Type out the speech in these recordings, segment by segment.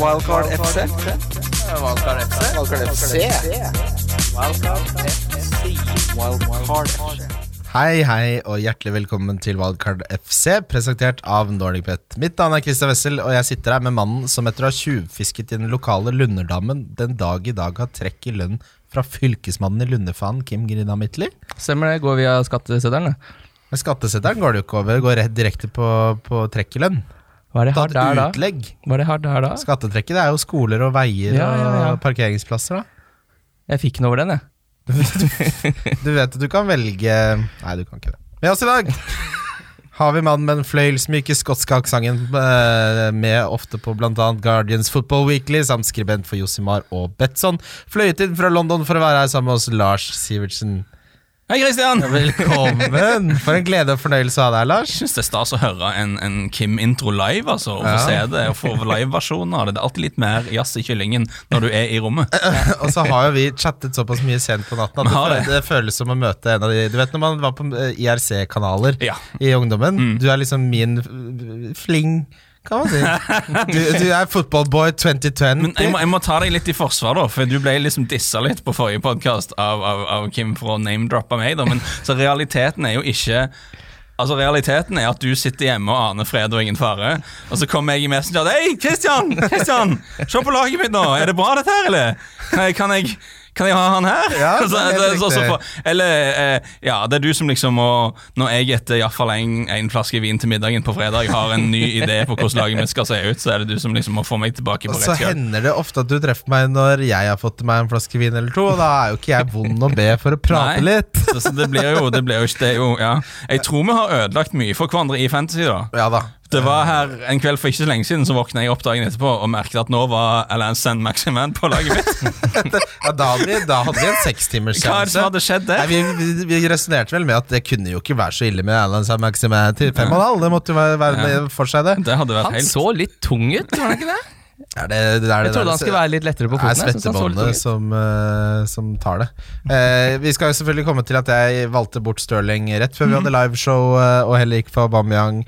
Wildcard FC. Wildcard FC. Wildcard FC. Wildcard FC. Hei, hei, og hjertelig velkommen til Wildcard FC, presentert av NordicBet. Mitt navn er Christian Wessel, og jeg sitter her med mannen som etter å ha tjuvfisket i den lokale Lunderdammen den dag i dag har trekk i lønn fra fylkesmannen i Lundefan Kim Grina Midtly. Stemmer det, går via skatteseddelen. det. Med skattesetteren går det jo ikke over, det går rett direkte på, på trekk i lønn. Hva er det Ta har der da? utlegg. Hva er det har der da? Skattetrekket det er jo skoler og veier Ja, ja, ja. og parkeringsplasser, da. Jeg fikk den over den, jeg. Du vet at du kan velge Nei, du kan ikke det. Med oss i dag har vi mannen med den fløyelsmyke skotske aksenten, eh, med ofte på bl.a. Guardians Football Weekly, samt skribent for Josimar og Betson. Fløyet inn fra London for å være her sammen med oss, Lars Sivertsen. Hei, Christian! Velkommen! For en glede og fornøyelse å ha deg, Lars. Jeg syns det er stas å høre en, en Kim-intro live. altså, og få Ja. se det, og få liveversjonen av det. Det er alltid litt mer jazz i kyllingen når du er i rommet. Og så har jo vi chattet såpass mye sent på natten at det, det. det føles som å møte en av de Du vet når man var på eh, IRC-kanaler Ja. i ungdommen? Mm. Du er liksom min fling, kan man si. Du, du er footballboy 2020. Men jeg må, jeg må ta deg litt i forsvar, da, for du ble liksom dissa litt på forrige podkast av, av, av Kim for å name-droppe meg. da, men Så realiteten er jo ikke Altså Realiteten er at du sitter hjemme og aner fred og ingen fare. Og så kommer jeg i Messenger Hei, Christian! Christian, Se på laget mitt nå! Er det bra, dette her, eller? Kan jeg, kan jeg, kan jeg ha han her? Ja, det Så- så- så- for- eller eh, Ja, det er du som liksom må Når jeg etter iallfall en, en flaske vin til middagen på fredag har en ny idé på hvordan laget mitt skal se ut, så er det du som liksom må få meg tilbake på så rett kjøl. hender det ofte at du treffer meg når jeg har fått meg en flaske vin eller to, og da er jo ikke jeg vond å be for å prate Nei. litt. Så, så det blir jo, det blir jo ikke det jo, ja. Jeg tror vi har ødelagt mye for hverandre i Fantasy. da Ja da. Det var her En kveld for ikke så lenge siden Så våkna jeg opp dagen etterpå og merket at nå var Alain San Maximan på laget mitt. Ja, da, hadde vi, da hadde vi en sekstimerssjanse. Hva er det som hadde skjedd Nei, vi, vi, vi resonnerte vel med at det kunne jo ikke være så ille med Alain San Maxime til fem og en halv. Det måtte jo være, være med for seg, det. Det hadde vært Han helt så litt tung ut, var han ikke det? Er det, det er det Jeg trodde der- han skulle være litt lettere på Det er foten. litt tung svettebåndet som, uh, som tar det. Uh, vi skal jo selvfølgelig komme til at jeg valgte bort Stirling rett før vi hadde liveshow, uh, og heller gikk for Aubameyang.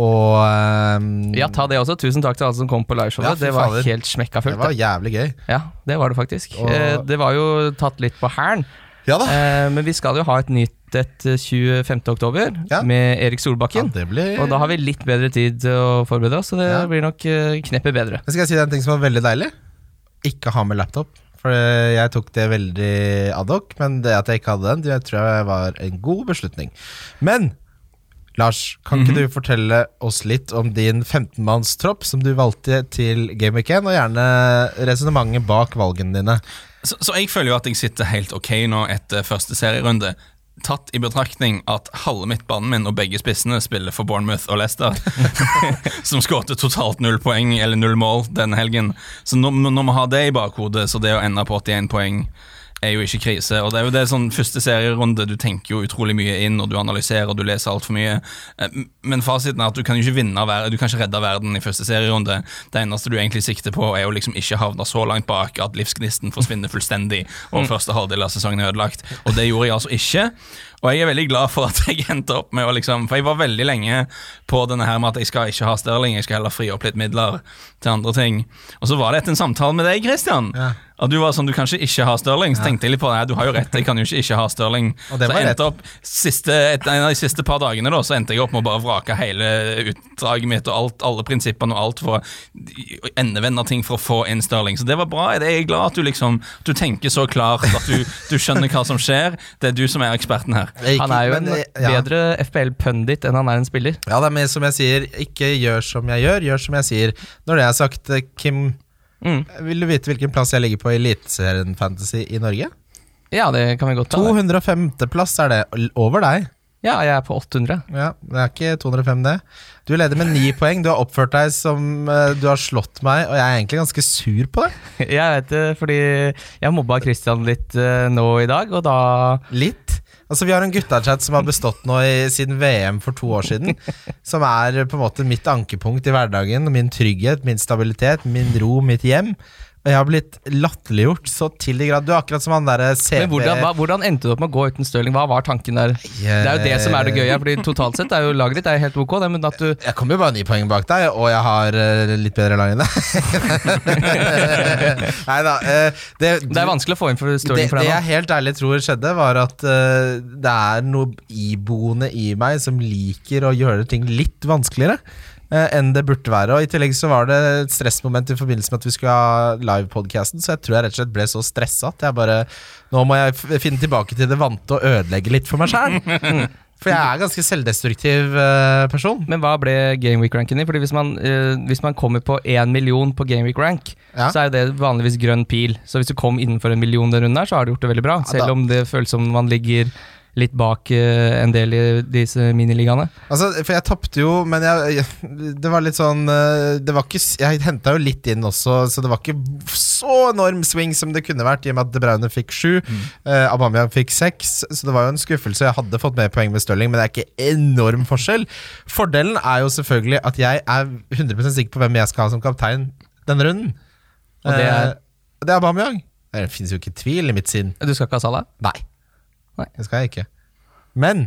Og um, Ja, ta det også. Tusen takk til alle som kom på Ja, liveshowet. Ja, det var fader. helt smekka det var jævlig gøy. Ja, det var det faktisk. Og- Eh, det var jo tatt litt på hælen. Ja da. Eh, men vi skal jo ha et nytt et eh, 25. oktober Ja. med Erik Ja, Solbakken. det blir Og da har vi litt bedre tid til å forberede oss, så det Ja. blir nok eh, kneppet bedre. Men skal jeg si deg en ting som var veldig deilig? Ikke ha med laptop. For eh, jeg tok det veldig ad hoc, men det at jeg ikke hadde den, det tror jeg var en god beslutning. Men Lars, kan ikke du fortelle oss litt om din 15-mannstropp som du valgte til Game Week 1, og gjerne resonnementet bak valgene dine? Så, så jeg føler jo at jeg sitter helt ok nå etter første serierunde. Tatt i betraktning at halve midtbanen min og begge spissene spiller for Bournemouth og Leicester, som skåret totalt null poeng eller null mål denne helgen. Så nå når vi har det i bakhodet, så det å ende på 81 poeng er jo ikke krise. Og det er jo det sånn første serierunde, du tenker jo utrolig mye inn, og du analyserer og du leser altfor mye. Eh, Men fasiten er at du kan jo ikke vinne Du kan ikke redde verden i første serierunde. Det eneste du egentlig sikter på, er jo liksom ikke havne så langt bak at livsgnisten forsvinner fullstendig, og første halvdel av sesongen er ødelagt. Og det gjorde jeg altså ikke. Og jeg er veldig glad for at jeg endte opp med å liksom For jeg var veldig lenge på denne her med at jeg skal ikke ha Sterling, jeg skal heller fri opp litt midler til andre ting. Og så var det etter en samtale med deg, Christian. Ja. At du var sånn, du kan ikke ikke ha Stirling. Så tenkte jeg litt på det, du har jo rett, jeg kan jo ikke ikke ha Stirling. Så jeg endte opp siste, et, En av de siste par dagene da, så endte jeg opp med å bare vrake hele utdraget mitt og alt, alle prinsippene og alt for å endevende ting for å få inn Stirling. Så det var bra. Jeg er glad at du liksom du tenker så klart, at du, du skjønner hva som skjer. Det er du som er eksperten her. Gikk- Han er jo en men, eh, ja. bedre FPL-pundit enn han er en spiller. Ja, det er mer som jeg sier, ikke gjør som jeg gjør, gjør som jeg sier. Når det er sagt, eh, Kim, Mm. vil du vite hvilken plass jeg ligger på i Eliteserien Fantasy i Norge? Ja, det kan vi godt ta. 205. plass er det, over deg. Ja, jeg er på 800. Ja, Det er ikke 205, det. Du leder med ni poeng. Du har oppført deg som eh, du har slått meg, og jeg er egentlig ganske sur på det. Jeg vet det, fordi jeg mobba Christian litt nå i dag, og da Litt. Altså Vi har en guttachat som har bestått nå i, siden VM for to år siden. Som er på en måte mitt ankepunkt i hverdagen. Min trygghet, min stabilitet, min ro, mitt hjem. Og jeg har blitt latterliggjort så til de grad. Du er akkurat som han derre CV Men hvordan, hva, hvordan endte du opp med å gå uten Stirling? Hva var tanken der? Det er jo det som er det gøye. Fordi Totalt sett er jo laget ditt er helt ok, det, men at du Jeg kommer jo bare ni poeng bak deg, og jeg har eh, litt bedre lag enn deg. Nei da. eh, det, Det er vanskelig å få inn for det, Stirling for det jeg helt ærlig tror skjedde, var at eh, det er noe iboende i meg som liker å gjøre ting litt vanskeligere eh, enn det burde være. Og I tillegg så var det et stressmoment i forbindelse med at vi skulle ha livepodkasten, så jeg tror jeg rett og slett ble så stressa at jeg bare Nå må jeg finne tilbake til det vante og ødelegge litt for meg sjæl. For jeg er en ganske selvdestruktiv eh, person. Men hva ble Gameweek-ranken din? Fordi hvis man, uh, hvis man kommer på én million på Gameweek-rank, Ja. så er jo det vanligvis grønn pil. Så hvis du kom innenfor en million den runden her, så har du gjort det veldig bra. Selv om det føles som man ligger litt bak eh, en del i disse miniligaene. Altså, for jeg tapte jo, men jeg, det var litt sånn eh, det var ikke, Jeg henta jo litt inn også, så det var ikke så enorm swing som det kunne vært, i og med at De Bruyne fikk sju. eh, Aubameyang fikk seks, så det var jo en skuffelse. Jeg hadde fått mer poeng med Stirling, men det er ikke enorm forskjell. Fordelen er jo selvfølgelig at jeg er 100 sikker på hvem jeg skal ha som kaptein denne runden. Og det er? Eh, det er Aubameyang. Det fins jo ikke tvil i mitt sinn. Du skal ikke ha Salah? Nei. Nei. Det skal jeg ikke. Men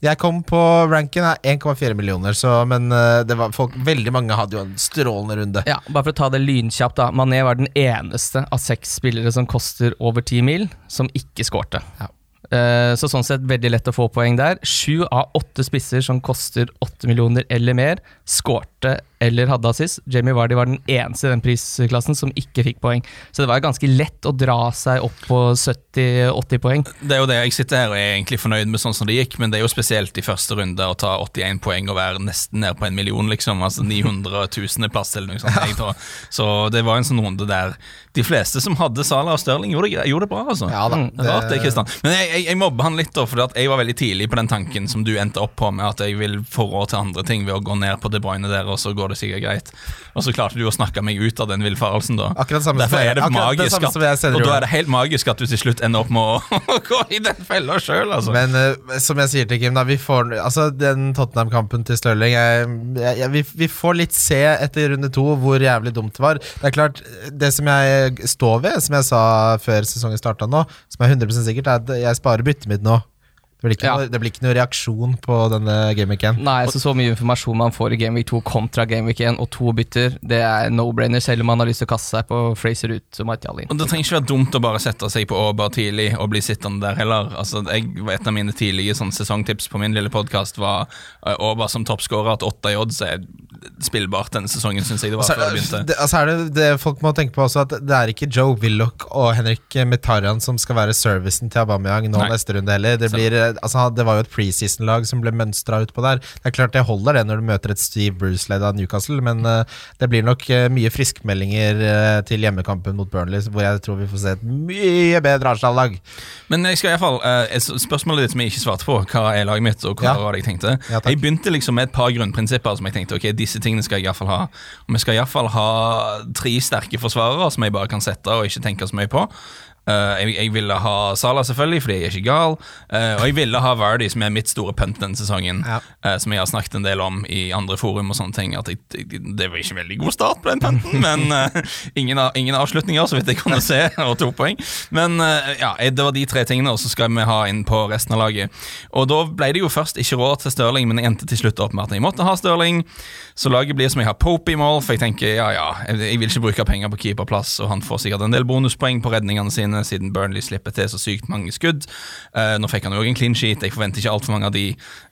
jeg kom på ranken av 1,4 millioner, så, men eh, det var folk, veldig mange hadde jo en strålende runde. Ja, bare for å ta det lynkjapt, da. Mané var den eneste av seks spillere som koster over ti mil, som ikke skårte. Ja. Eh, Så sånn sett veldig lett å få poeng der. Sju av åtte spisser som koster åtte millioner eller mer, skårte eller hadde assist. Jamie Vardy var den eneste i den prisklassen som ikke fikk poeng. Så det var ganske lett å dra seg opp på 70-80 poeng. Det er jo det jeg sitter her og er egentlig fornøyd med sånn som det gikk, men det er jo spesielt i første runde å ta 81 poeng og være nesten nede på en million, liksom. Altså 900 000 plass eller noe sånt. Tror. Så det var en sånn runde der de fleste som hadde Salah og Stirling, gjorde det, gjorde det bra, altså. Ja da, Mm, Det Rart det, Kristian. Men jeg, jeg, jeg mobber han litt, da, for jeg var veldig tidlig på den tanken som du endte opp på, med at jeg vil få råd til andre ting ved å gå ned på De Bruyne der, og så går det sikkert greit. Og så klarte du å snakke meg ut av den villfarelsen, da. Akkurat samme Derfor er det magisk, det at, Og da er det helt magisk at du til slutt ender opp med å gå i den fella sjøl, altså. Men uh, som jeg sier til Kim, da, vi får, altså, den Tottenham-kampen til Stirling jeg, jeg, vi, vi får litt se etter runde to hvor jævlig dumt det var. Det er klart, det som jeg står ved, som jeg sa før sesongen starta nå, som er 100 sikkert, er at jeg sparer byttet mitt nå. Det blir ikke, Ja. noe, det blir ikke noe reaksjon på denne gameweeken. Nei, så så mye informasjon man får i Gameweek 2 kontra Gameweek 1 og to bytter, det er no-brainer, selv om man har lyst til å kaste seg på Fraser ut og Martial inn. Og Det trenger ikke være dumt å bare sette seg på Åber tidlig og bli sittende der heller. Altså, jeg, Et av mine tidlige sånn, sesongtips på min lille podkast var uh, Åber som toppskårer. At åtte i odds er spillbart denne sesongen, syns jeg det var Altså, før det begynte. det, altså er det, det folk må tenke på også at det er ikke Joe Willoch og Henrik Mkhitaryan som skal være servicen til Aubameyang nå Nei. neste runde heller. Det, blir, eh, altså, det var jo et preseason-lag som ble mønstra utpå der. Det er klart det holder det når du møter et Steve Bruce-leda Newcastle, men uh, det blir nok uh, mye friskmeldinger uh, til hjemmekampen mot Burnley, hvor jeg tror vi får se et mye bedre Arsenal-lag. Men jeg skal i hvert fall, spørsmålet ditt som jeg ikke svarte på, hva er laget mitt, og hva Ja. var det jeg tenkte? Ja, jeg begynte liksom med et par grunnprinsipper som jeg tenkte ok, disse tingene skal jeg i hvert fall ha. Og vi skal i hvert fall ha tre sterke forsvarere som jeg bare kan sette og ikke tenke så mye på. Eh, jeg, jeg ville ha Salah, selvfølgelig, fordi jeg er ikke gal. Uh, og jeg ville ha Vardy, som er mitt store punt denne sesongen. Ja. Uh, som jeg har snakket en del om i andre forum og sånne ting. Jeg, jeg, det var ikke en veldig god start på den punten, men ingen, ingen avslutninger, så vidt jeg kunne se, og to poeng. Men ja, det var de tre tingene, og så skal vi ha inn på resten av laget. Og da ble det jo først ikke råd til Stirling, men jeg endte til slutt opp med at jeg måtte ha Stirling. Så laget blir som jeg har Pope i mål, for jeg tenker ja ja, jeg vil ikke bruke penger på keeperplass, og han får sikkert en del bonuspoeng på redningene sine, siden Burnley slipper til så sykt mange skudd. Eh, nå fikk han jo en clean sheet, jeg forventer ikke altfor mange av de,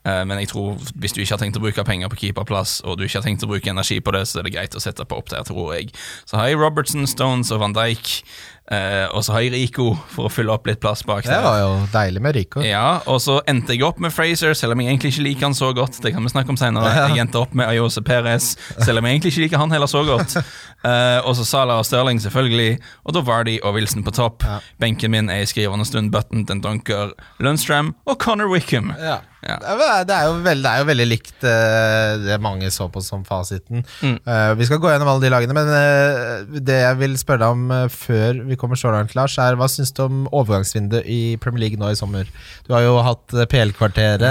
eh, men jeg tror hvis du ikke har tenkt å bruke penger på keeperplass, og du ikke har tenkt å bruke energi på det, så er det greit å sette på opp der, tror jeg. Så har jeg Robertson, Stones og Van Dijk. Eh, og så har jeg Rico for å fylle opp litt plass bak Det var jo deilig med Rico. Ja, og så endte jeg opp med Fraser, selv om jeg egentlig ikke liker han så godt. Det kan vi snakke om senere. Jeg endte opp med Ayose Perez, selv om jeg egentlig ikke liker han heller så godt. Eh, og så Salah og Sterling, selvfølgelig. Og da Vardy og Wilson på topp. Benken min er i skrivende stund Button, Den Dunker, Lundstram og Connor Wickham. Ja. Ja. Det er- jo veldig, det er jo veldig likt eh, det mange så på som fasiten. Eh, vi skal gå gjennom alle de lagene, men eh, det jeg vil spørre deg om før vi kommer så langt, Lars, er hva syns du om overgangsvinduet i Premier League nå i sommer? Du har jo hatt PL-kvarteret,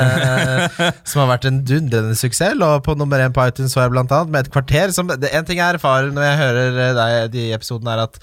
som har vært en dundrende suksess. Og på nummer én på iTunes så jeg blant annet med et kvarter som En ting jeg erfarer når jeg hører deg deg de episodene, er at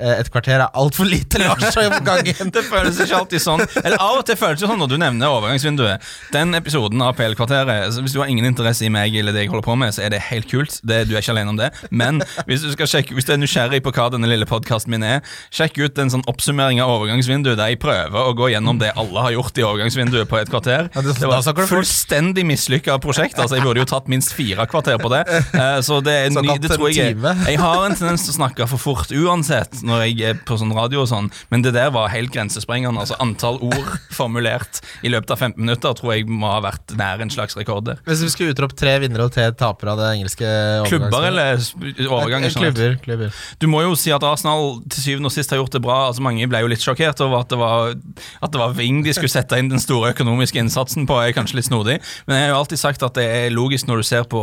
et kvarter er altfor lite, Lars, om gangen. Det føles ikke alltid sånn. Eller Av og til føles det sånn når du nevner overgangsvinduet. Den episoden av PL-kvarteret Hvis du har ingen interesse i meg eller det jeg holder på med, så er det helt kult. Det, du er ikke alene om det. Men hvis du, skal sjekke, hvis du er nysgjerrig på hva denne lille podkasten min er, sjekk ut en sånn oppsummering av overgangsvinduet der jeg prøver å gå gjennom det alle har gjort i overgangsvinduet på et kvarter. Det- var et fullstendig mislykka prosjekt. Altså, jeg burde jo tatt minst fire kvarter på det. Eh, Så det er ny, det tror jeg jeg har en tendens til å snakke for fort uansett når jeg er på sånn radio og sånn, men det der var helt grensesprengende. Altså Antall ord formulert i løpet av 15 minutter tror jeg må ha vært nær en slags rekord der. Hvis vi skulle utropt tre vinnere og tre tapere av det engelske Klubber eller overganger Eh. Klubber, klubber. Du må jo si at Arsenal til syvende og sist har gjort det bra. Altså Mange ble jo litt sjokkert over at det var At det var Ving de skulle sette inn den store økonomiske innsatsen på. er kanskje litt snodig, men jeg har jo alltid sagt at det er logisk når du ser på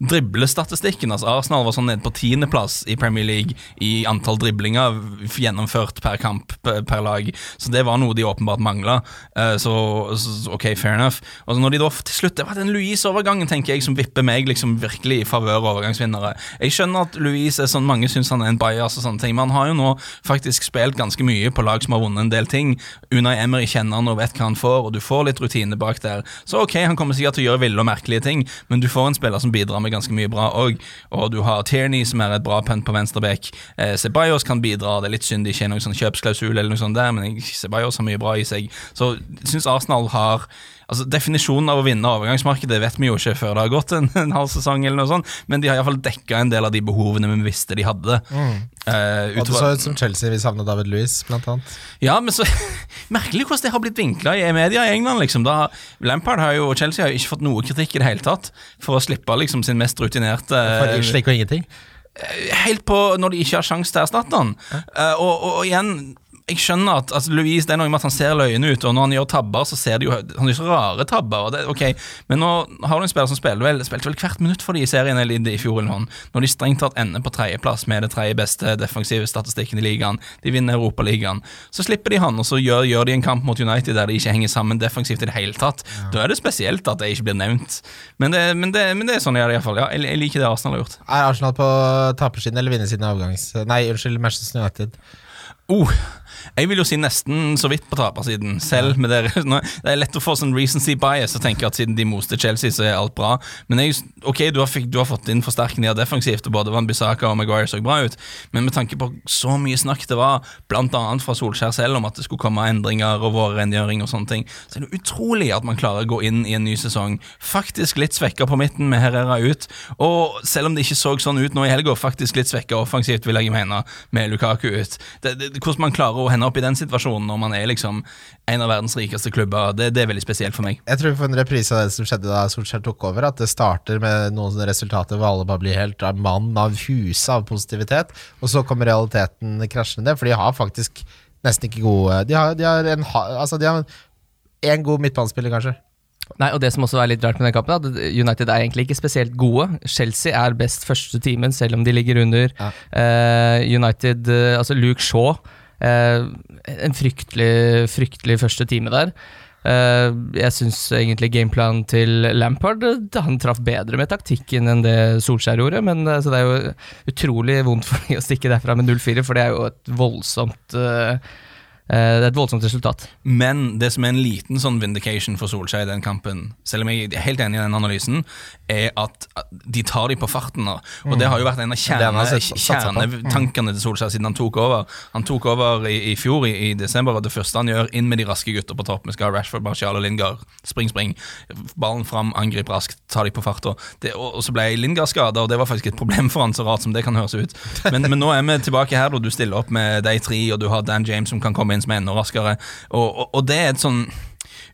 driblestatistikken. Altså Arsenal var sånn nede på tiendeplass i Premier League i antall driblinger gjennomført per kamp per lag. Så det var noe de åpenbart mangla. Eh, Så, ok, fair enough. Og så når de da til slutt Det var den Louise-overgangen tenker jeg som vipper meg liksom virkelig i favør overgangsvinnere. Jeg skjønner at Louise er sånn mange syns han er en bias, og sånne ting men han har jo nå faktisk spilt ganske mye på lag som har vunnet en del ting. Unai Emery kjenner han og vet hva han får, og du får litt rutine bak der. Så ok, han kommer sikkert til å gjøre ville og merkelige ting, men du får en spiller som bidrar med ganske mye bra òg. Og du har Tierney, som er et bra punt på venstreback. Eh, Ceballos kan bidra, det er litt synd det ikke er noen sånn kjøpsklausul eller noe sånt der, men jeg- Ceballos har mye bra i seg. Så jeg syns Arsenal har Altså Definisjonen av å vinne overgangsmarkedet vet vi jo ikke før det har gått en, en halv sesong, eller noe sånt, men de har iallfall dekka en del av de behovene vi visste de hadde. Eh, Og det så ut som Chelsea vi savna David Louis, blant annet. ja, men så Merkelig hvordan det har blitt vinkla i media i England. liksom da Lampard har jo, og Chelsea har jo ikke fått noe kritikk i det hele tatt for å slippe liksom sin mest rutinerte For slik og ingenting. Helt på når de ikke har sjanse til å erstatte han. Eh, og, og, og igjen jeg skjønner at altså, Louise, det er noe med at han ser løyen ut, og når han gjør tabber, så ser det jo Han gjør så rare tabber. Og det, ok, Men nå har du en spiller som spiller vel, spilte vel hvert minutt for de i serien i fjor, eller noe. når de strengt tatt ender på tredjeplass med det tredje beste defensive statistikken i ligaen, de vinner Europaligaen, så slipper de han, og så gjør, gjør de en kamp mot United der de ikke henger sammen defensivt i det hele tatt. Da er det spesielt at det ikke blir nevnt. Men det, men det, men det er sånn det iallfall. Ja, jeg, jeg liker det Arsenal har gjort. Er Arsenal på tapersiden eller vinnersiden av avgangs... Nei, unnskyld, Manchester United. Oh, jeg vil jo si nesten så vidt på tapersiden. Selv med dere nå, Det er lett å få sånn recency bias og tenke at siden de moste Chelsea, så er alt bra. Men jeg, ok, du har, fikk, du har fått inn forsterkninger defensivt, og både Van Bissaka og Maguire så bra ut, men med tanke på så mye snakk det var, annet fra Solskjær selv, om at det skulle komme endringer og vårrengjøring og sånne ting, så er det utrolig at man klarer å gå inn i en ny sesong faktisk litt svekka på midten med Herrera ut, og selv om det ikke så sånn ut nå i helga, faktisk litt svekka offensivt, vil jeg mene, med Lukaku ut. Det, det, hvordan man klarer å hende opp i den situasjonen når man er liksom en av verdens rikeste klubber, det, det er veldig spesielt for meg. Jeg tror vi får en reprise av det som skjedde da Solskjær tok over. At det starter med noen sånne resultater hvor alle bare blir helt av mann av huset av positivitet, og så kommer realiteten krasjende ned, for de har faktisk nesten ikke gode De har, de har en Altså, de har en god midtbanespiller, kanskje. Nei, og Det som også er litt rart med den kampen, er at United er egentlig ikke spesielt gode. Chelsea er best første timen, selv om de ligger under. Ja. Uh, United, uh, altså Luke Shaw, en fryktelig, fryktelig første time der. Eh, jeg syns egentlig gameplanen til Lampard eh, Han traff bedre med taktikken enn det Solskjær gjorde. Men eh, så det er jo utrolig vondt for dem å stikke derfra med 0-4, for det er jo et voldsomt eh, eh, Det er et voldsomt resultat. Men det som er en liten sånn vindication for Solskjær i den kampen, selv om jeg er helt enig i den analysen, er at de tar de på farten nå. Og det har jo vært en av satset på. kjernetankene til Solskjær siden han tok over. Han tok over i, i fjor, i, i desember, og det første han gjør, inn med de raske gutta på topp. Vi skal ha Rashford, Marcial og Lingard. Spring, spring. Ballen fram, angrip raskt, ta de på farta. Og, og så ble Lingard skada, og det var faktisk et problem for han, så rart som det kan høres ut. Men, men nå er vi tilbake her, og du stiller opp med de tre, og du har Dan James som kan komme inn som er enda raskere. Og, og, og det er et sånn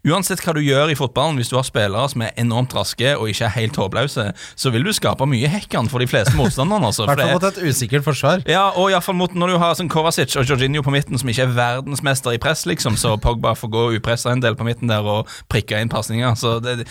Uansett hva du gjør i fotballen, hvis du har spillere som er enormt raske og ikke er helt håpløse, så vil du skape mye hekkan for de fleste motstanderne. Altså, I hvert fall mot et usikkert forsvar. ja, og i hvert mot når du har sånn Kovacic og Jorginho på midten, som ikke er verdensmester i press, liksom, så Pogba får gå upressa en del på midten der og prikke inn pasninger. Så det,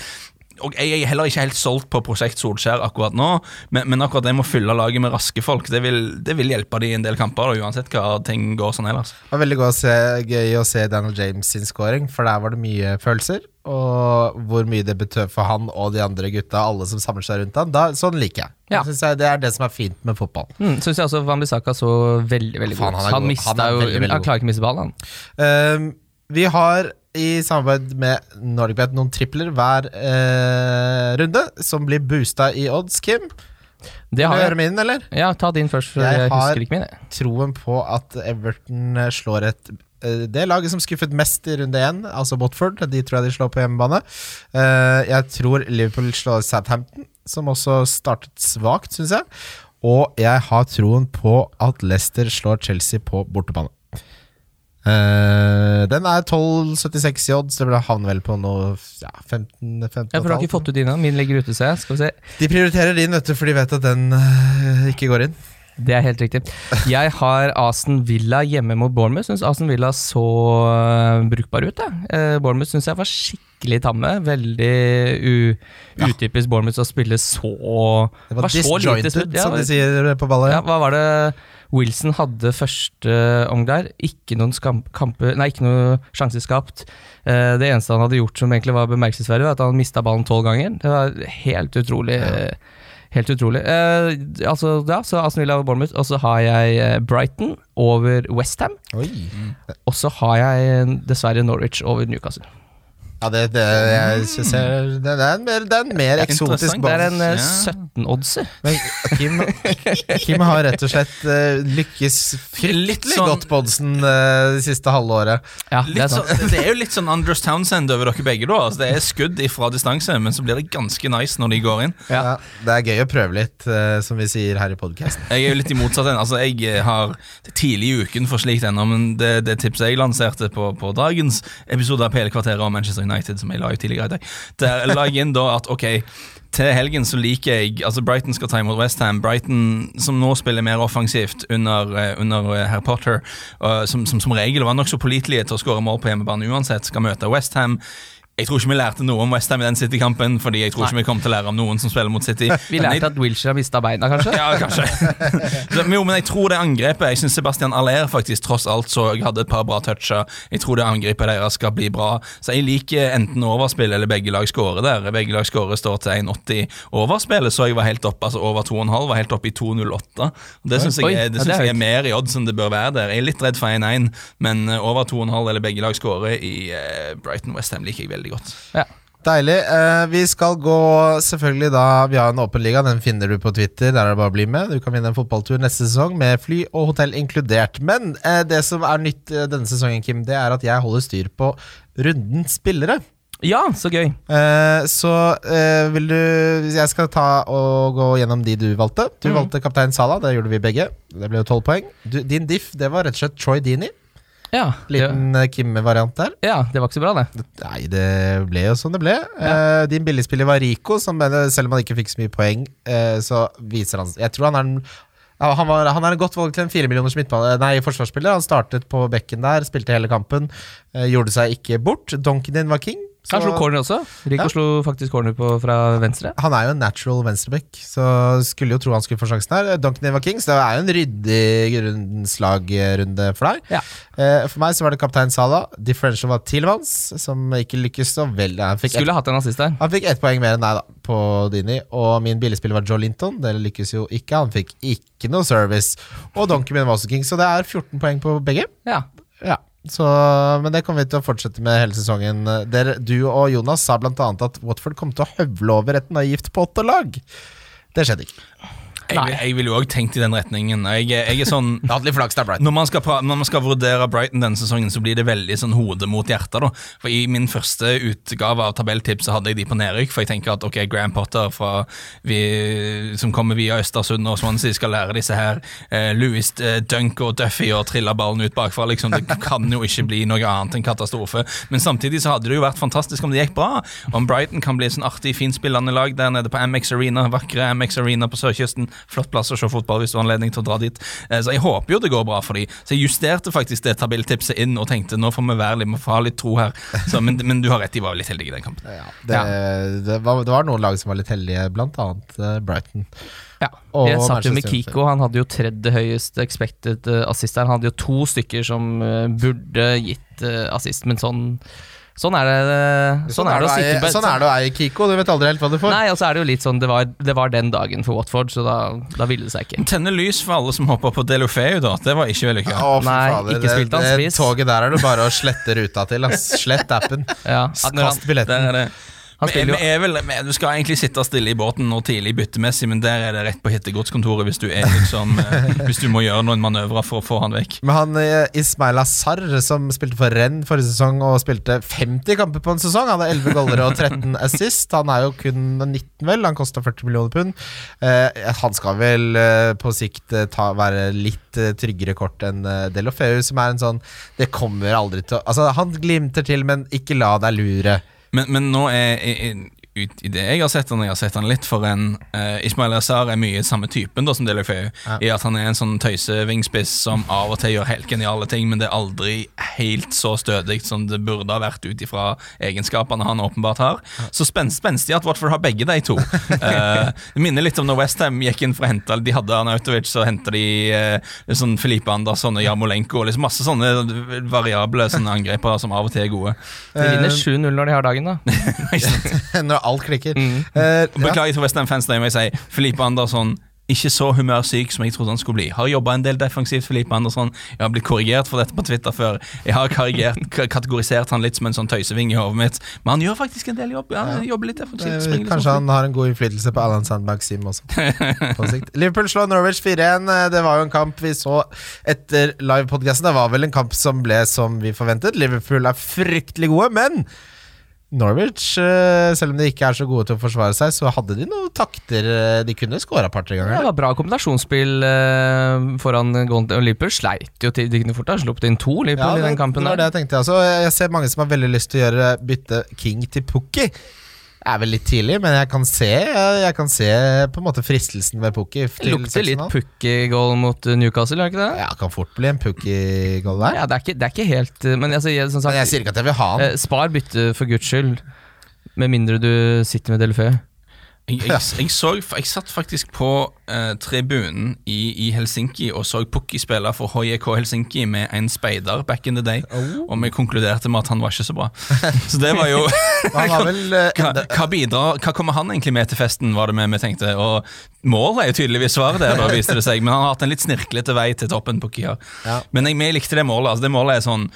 og Jeg er heller ikke helt solgt på Prosjekt Solskjær akkurat nå, men, men akkurat det med å fylle laget med raske folk, det vil, det vil hjelpe de i en del kamper, da, uansett hva ting går sånn ellers. Det var veldig å se, gøy å se Daniel James sin scoring, for der var det mye følelser. Og hvor mye det betød for han og de andre gutta, alle som samler seg rundt han. Da, sånn liker jeg. Ja. Synes jeg. Det er det som er fint med fotball. Mm, Syns jeg også Van Bissaka så veldig veldig Faen, god han ut. Han, Han Han god. klarer ikke å miste ballen, han. Ehm, vi har i samarbeid med NordicBet noen tripler hver eh, runde, som blir boosta i odds, Kim. Det har jeg. min, eller? Ja, ta din først, for Jeg jeg, har- ikke min. jeg. Troen på at Everton eh, slår et eh, det laget som skuffet mest i runde én, altså Botford, de tror jeg de slår på hjemmebane. Eh, jeg tror Liverpool slår Southampton, som også startet svakt, syns jeg. Og jeg har troen på at Leicester slår Chelsea på bortebane. Eh, den er 12,76 i odds. Det blir havner vel på noe ja, 15, 15 Ja, for du har ikke fått ut dine. Min ligger ute, ser jeg. Skal vi se. De prioriterer din, vet du, for de vet at den uh, ikke går inn. Det er helt riktig. Jeg har Aston Villa hjemme mot Bournemouth. Syns Aston Villa så øh, brukbar ut. jeg. Eh, Bournemouth syns jeg var skikkelig tamme. Veldig u utypisk Bournemouth å spille så Det var, så lite disjointed. Ja, som de sier på ballet. ja, hva var det Wilson hadde første omgang der? Ikke noen skam kamper Nei, ikke noe sjanser skapt. Eh, det eneste han hadde gjort som egentlig var bemerkelsesverdig, var at han mista ballen tolv ganger. Det var helt utrolig. Helt utrolig. Eh, altså, ja, så Aston Villa over Bournemouth, og så har jeg eh, Brighton over Westham. Oi. Og så har jeg eh, dessverre Norwich over Newcastle. Ja, det, det, jeg ser, det, det, er en mer, det er en mer eksotisk Interessant. Det er en eh, 17-oddser. Kim, Kim har rett og slett uh, lykkes fryktelig sånn- godt på oddsen uh, det siste halve året. Ja, det er sånn, det er jo litt sånn Andrews Townsend over dere begge. da altså, Det er skudd ifra distanse, men så blir det ganske nice når de går inn. Ja. Ja, det er gøy å prøve litt, uh, som vi sier her i podkasten. Jeg er jo litt i motsatt ende. Altså, jeg eh, har tidlig i uken for slikt ennå, men det, det tipset jeg lanserte på, på dagens episode av Pelekvarteret om Manchester United, som jeg la ut tidligere i dag, der la jeg inn da at ok, til helgen så liker jeg Altså Brighton skal ta imot Westham. Brighton, som nå spiller mer offensivt under, eh, under eh, herr Potter, og som, som som regel var nokså pålitelige til å skåre mål på hjemmebane uansett, skal møte Westham. Jeg tror ikke vi lærte noe om Westham i den City-kampen, fordi jeg tror ikke vi kommer til å lære om noen som spiller mot City. Vi jeg- lærte at Wilshere mista beina, kanskje? ja, kanskje. Så, men jo, men jeg tror det angrepet Jeg synes Sebastian Aller faktisk tross alt så jeg hadde et par bra toucher. Jeg tror det angrepet deres skal bli bra. Så jeg liker enten overspill eller begge lag skårer der. Begge lag skårer står til 1,80. Overspillet så jeg var helt opp, altså over 2,5 var helt opp i 2,08. Det syns jeg, er- det synes jeg er mer i odds enn det bør være der. Jeg er litt redd for 1-1, men eh, over 2,5 eller begge lag skårer i eh, Brighton Westham liker jeg veldig godt. Ja. Deilig. Eh, vi skal gå selvfølgelig da Vi har en åpen liga, den finner du på Twitter. Der er det bare å bli med. Du kan vinne en fotballtur neste sesong med fly og hotell inkludert. Men eh, det som er nytt eh, denne sesongen, Kim, det er at jeg holder styr på rundens spillere. ja, så gøy. Eh, så eh, vil du Jeg skal ta og gå gjennom de du valgte. Du mm. valgte kaptein Salah, det gjorde vi begge. Det ble jo tolv poeng. Du, din diff, det var rett og slett Troy Dini. Ja, Liten ja. Kimme-variant der. ja, det var ikke så bra, det. Nei, det ble jo som det ble. Eh, din billigspiller var Rico, som eh, selv om han ikke fikk så mye poeng, eh, så viser han Jeg tror han er en ja, han, var, han er en godt valg til en firemillioners Nei, forsvarsspiller. Han startet på bekken der, spilte hele kampen. Eh, gjorde seg ikke bort. Donken din var king. Han slo corner også. Rico Ja. slo faktisk corner på, fra venstre. Han er jo en natural venstreback, så skulle jo tro han skulle få sjansen her. Duncan Eva Kings, det er jo en ryddig slagrunde for deg. Ja. Eh, for meg så var det kaptein Salah. Differential var Tilemans, som ikke lykkes så veldig. Han fikk skulle Skulle hatt en assist der. Han fikk ett poeng mer enn deg da på Dini, og min billigspiller var Joe Linton. Det lykkes jo ikke. Han fikk ikke noe service. Og Donkey min var også king, så det er 14 poeng på begge. Ja. Ja, så, Men det kommer vi til å fortsette med hele sesongen. Der, du og Jonas sa bl.a. at Watford kom til å høvle over et naivt Potter-lag. Det skjedde ikke. Jeg, jeg ville òg tenkt i den retningen. Jeg, jeg er sånn Når man, skal, når man skal vurdere Brighton denne sesongen, så blir det veldig sånn hode mot hjerte. da. For I min første utgave av tabelltips hadde jeg de på nedrykk. For jeg tenker at ok, Graham Potter fra, vi, som kommer via Østersund og Swansea, skal lære disse her eh, Louis eh, Dunk og Duffy og trille ballen ut bakfra. liksom. Det kan jo ikke bli noe annet enn katastrofe. Men samtidig så hadde det jo vært fantastisk om det gikk bra. Om Brighton kan bli sånn artig, finspillende lag der nede på Amex Arena, vakre Amex Arena på sørkysten. Flott plass å se fotball hvis du har anledning til å dra dit. Eh, Så jeg håper jo det går bra for dem. Så jeg justerte faktisk det tabelltipset inn og tenkte nå får vi være litt, vi får ha litt tro her. Så, men, men du har rett, de var litt heldige i den kampen. Ja, det, det, var, det var noen lag som var litt heldige, blant annet eh, Brighton. Ja. Og Jeg satt jo med Kiko, han hadde jo tredje høyest expected eh, assist der. Han hadde jo to stykker som burde gitt assist, men sånn Sånn er det Sånn, er det å sitte på sånn er det å eie Kiko, du vet aldri helt hva du får. Nei, og så er det jo litt sånn Det var, det var den dagen for Watford, så da, da ville det seg ikke. Tenne lys for alle som hopper på Delofeu, da. Det var ikke vellykka. Å, fy Nei, fader, ikke det- spilt han det spiss. Toget der er det bare å slette ruta til. Ass. Slett appen. Ja, at når Kast billetten. Der er det. Han Men, jo- men er vel, men du skal egentlig sitte stille i båten nå tidlig byttemessig, men der er det rett på hittegodskontoret hvis du er liksom Hvis du må gjøre noen manøvrer for å få han vekk. Men han eh, Ismail Azar, som spilte for Rennes forrige sesong og spilte 50 kamper på en sesong, han hadde 11 goller og 13 assist. Han er jo kun 19, vel. Han kosta 40 millioner pund. Eh, han skal vel på sikt ta, være litt tryggere kort enn Delofeu, som er en sånn Det kommer aldri til å Altså, han glimter til, men ikke la deg lure. Men, men nå er er, ut i det jeg har sett han, jeg har sett han litt for en uh, Ismail Azar er mye samme typen da som Delefeu, i at han er en sånn tøysevingspiss som av og til gjør helt geniale ting, men det er aldri helt så stødig som det burde ha vært ut ifra egenskapene han åpenbart har. Så spen spenstig at Watford har begge de to. uh, det minner litt om når Westham gikk inn for å hente De hadde Arnautovic, så henta de uh, sånn Filipe Andersson og Jarmolenko. Liksom masse sånne variable sånne angrepere som av og til er gode. De vinner 7-0 når de har dagen, da. Når alt klikker. Mm. Uh, Beklager til Westham-fans, må jeg si. Filipe Andersson ikke så humørsyk som jeg trodde han skulle bli. Har jobba en del defensivt, Filipe Andersson. Jeg har blitt korrigert for dette på Twitter før. Jeg har kategorisert han litt som en sånn tøyseving i hodet mitt, men han gjør faktisk en del jobb. Han jobber litt defensivt. Eh, Kanskje sånn. han har en god innflytelse på Alan Sandberg Sim også. Liverpool slår Norwich 4-1. Eh, Det var jo en kamp vi så etter livepodkasten. Det var vel en kamp som ble som vi forventet. Liverpool er fryktelig gode, men Norwich, eh, selv om de ikke er så gode til å forsvare seg, så hadde de noen takter. eh, De kunne skåra par-tre Ja, det var bra kombinasjonsspill eh, foran Liverpool. Sleit jo til de kunne fort ha sluppet inn to Liverpool i den kampen det var det jeg tenkte altså. Jeg ser mange som har veldig lyst til å gjøre bytte King til Pukki. Er vel litt tidlig, men jeg kan se Jeg kan se på en måte fristelsen ved Pukki. Lukter litt Pukki-goal mot eh, Newcastle, gjør det ikke det? Ja, kan fort bli en Pukki-goal der. Ja, det er ikke, det er ikke helt eh, Men altså, jeg, sagt, Men jeg sier ikke at jeg vil ha han. eh, spar bytte for guds skyld. Med mindre du sitter med Delefeu. Jeg, jeg, jeg, så, jeg satt faktisk på eh, tribunen i, i Helsinki og så Pukki spille for HJK Helsinki med en speider back in the day, og vi konkluderte med at han var ikke så bra. Så det var jo vel eh, hva, hva, bidrar, hva kommer han egentlig med til festen, var det vi tenkte. Og målet er jo tydeligvis svaret der, da viste det seg. Men han har hatt en litt snirklete vei til toppen. Pukki har. Ja. Men jeg, jeg likte det målet. Altså, det målet er sånn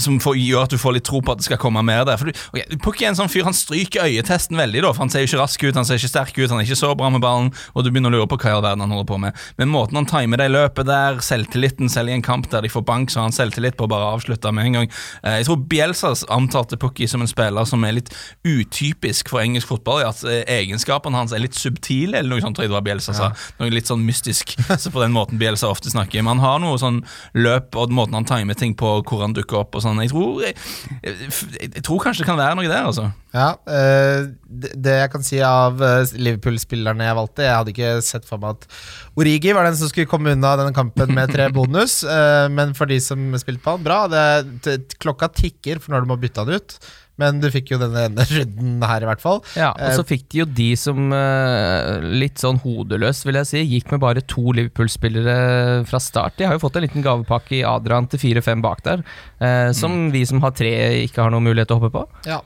som får, gjør at du får litt tro på at det skal komme mer der. For du, okay, Pukki er en sånn fyr, Han stryker øyetesten veldig, da, for han ser jo ikke rask ut, han ser ikke sterk ut, han er ikke så bra med ballen, og du begynner å lure på hva i all verden han holder på med. Men måten han timer det løpet der, selvtilliten, selv i en kamp der de får bank, så har han selvtillit på å bare avslutte med en gang. Eh, jeg tror Bielsas antalte Pukki som en spiller som er litt utypisk for engelsk fotball, i at eh, egenskapene hans er litt subtile, eller noe sånt, tror jeg det var Bielsa sa. Noe litt sånn mystisk, så på den måten Bielsa ofte snakker. Men han har noe sånn løp og måten han timer ting på, hvor han dukker opp og sånn. Jeg tror, jeg, jeg, tror kanskje det kan være noe der, altså. Ja, eh, det, jeg kan si av eh, Liverpool-spillerne jeg valgte Jeg hadde ikke sett for meg at Origi var den som skulle komme unna denne kampen med tre bonus. eh, men for de som spilte på han, bra. Det, det, klokka tikker for når du må bytte han ut. Men du fikk jo denne ene runden her, i hvert fall. Ja, og så Eh, fikk de jo de som eh, litt sånn hodeløst, vil jeg si, gikk med bare to Liverpool-spillere fra start. De har jo fått en liten gavepakke i Adrian til fire-fem bak der, som som vi som har tre, ikke har noen mulighet til å hoppe på. ja,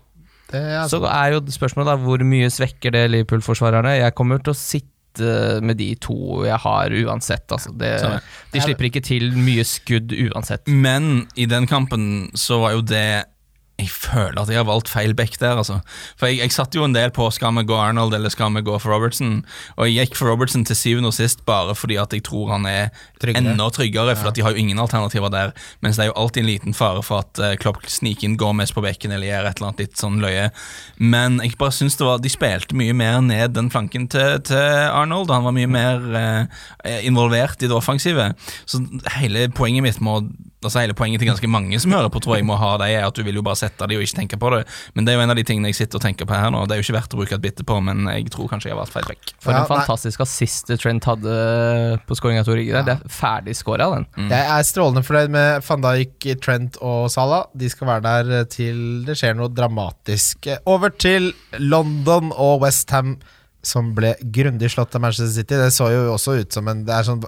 er Så er jo spørsmålet da, hvor mye svekker det Liverpool-forsvarerne? Jeg kommer til å sitte med de to jeg har uansett. Altså det, de slipper ikke til mye skudd uansett. Men i den kampen så var jo det jeg føler at jeg har valgt feil back der, altså. For jeg, jeg satt jo en del på skal vi gå Arnold eller skal vi gå for Robertson, og jeg gikk for Robertson til syvende og sist bare fordi at jeg tror han er Tryggere. enda tryggere, for at de har jo ingen alternativer der. Mens det er jo alltid en liten fare for at uh, Klopp sniker inn Gomez på bekken eller gjør et eller annet litt sånn løye. Men jeg bare synes det var, de spilte mye mer ned den flanken til, til Arnold. Han var mye mer uh, involvert i det offensive. Så hele poenget mitt må Altså Hele poenget til ganske mange som hører på, tror jeg må ha det, er at du vil jo bare sette det og ikke tenke på det. Men det er jo en av de tingene jeg sitter og tenker på her nå. Det er jo ikke verdt å bruke et bitte på, men jeg tror kanskje jeg har valgt feil back. For Ja, en fantastisk assist Trent hadde på skåringa til Origi Ja. Det er ferdig skåra, den. Jeg er strålende fornøyd med van Dijk, Trent og Salah. De skal være der til det skjer noe dramatisk. Over til London og Westham, som ble grundig slått av Manchester City. Det så jo også ut som en Det er sånn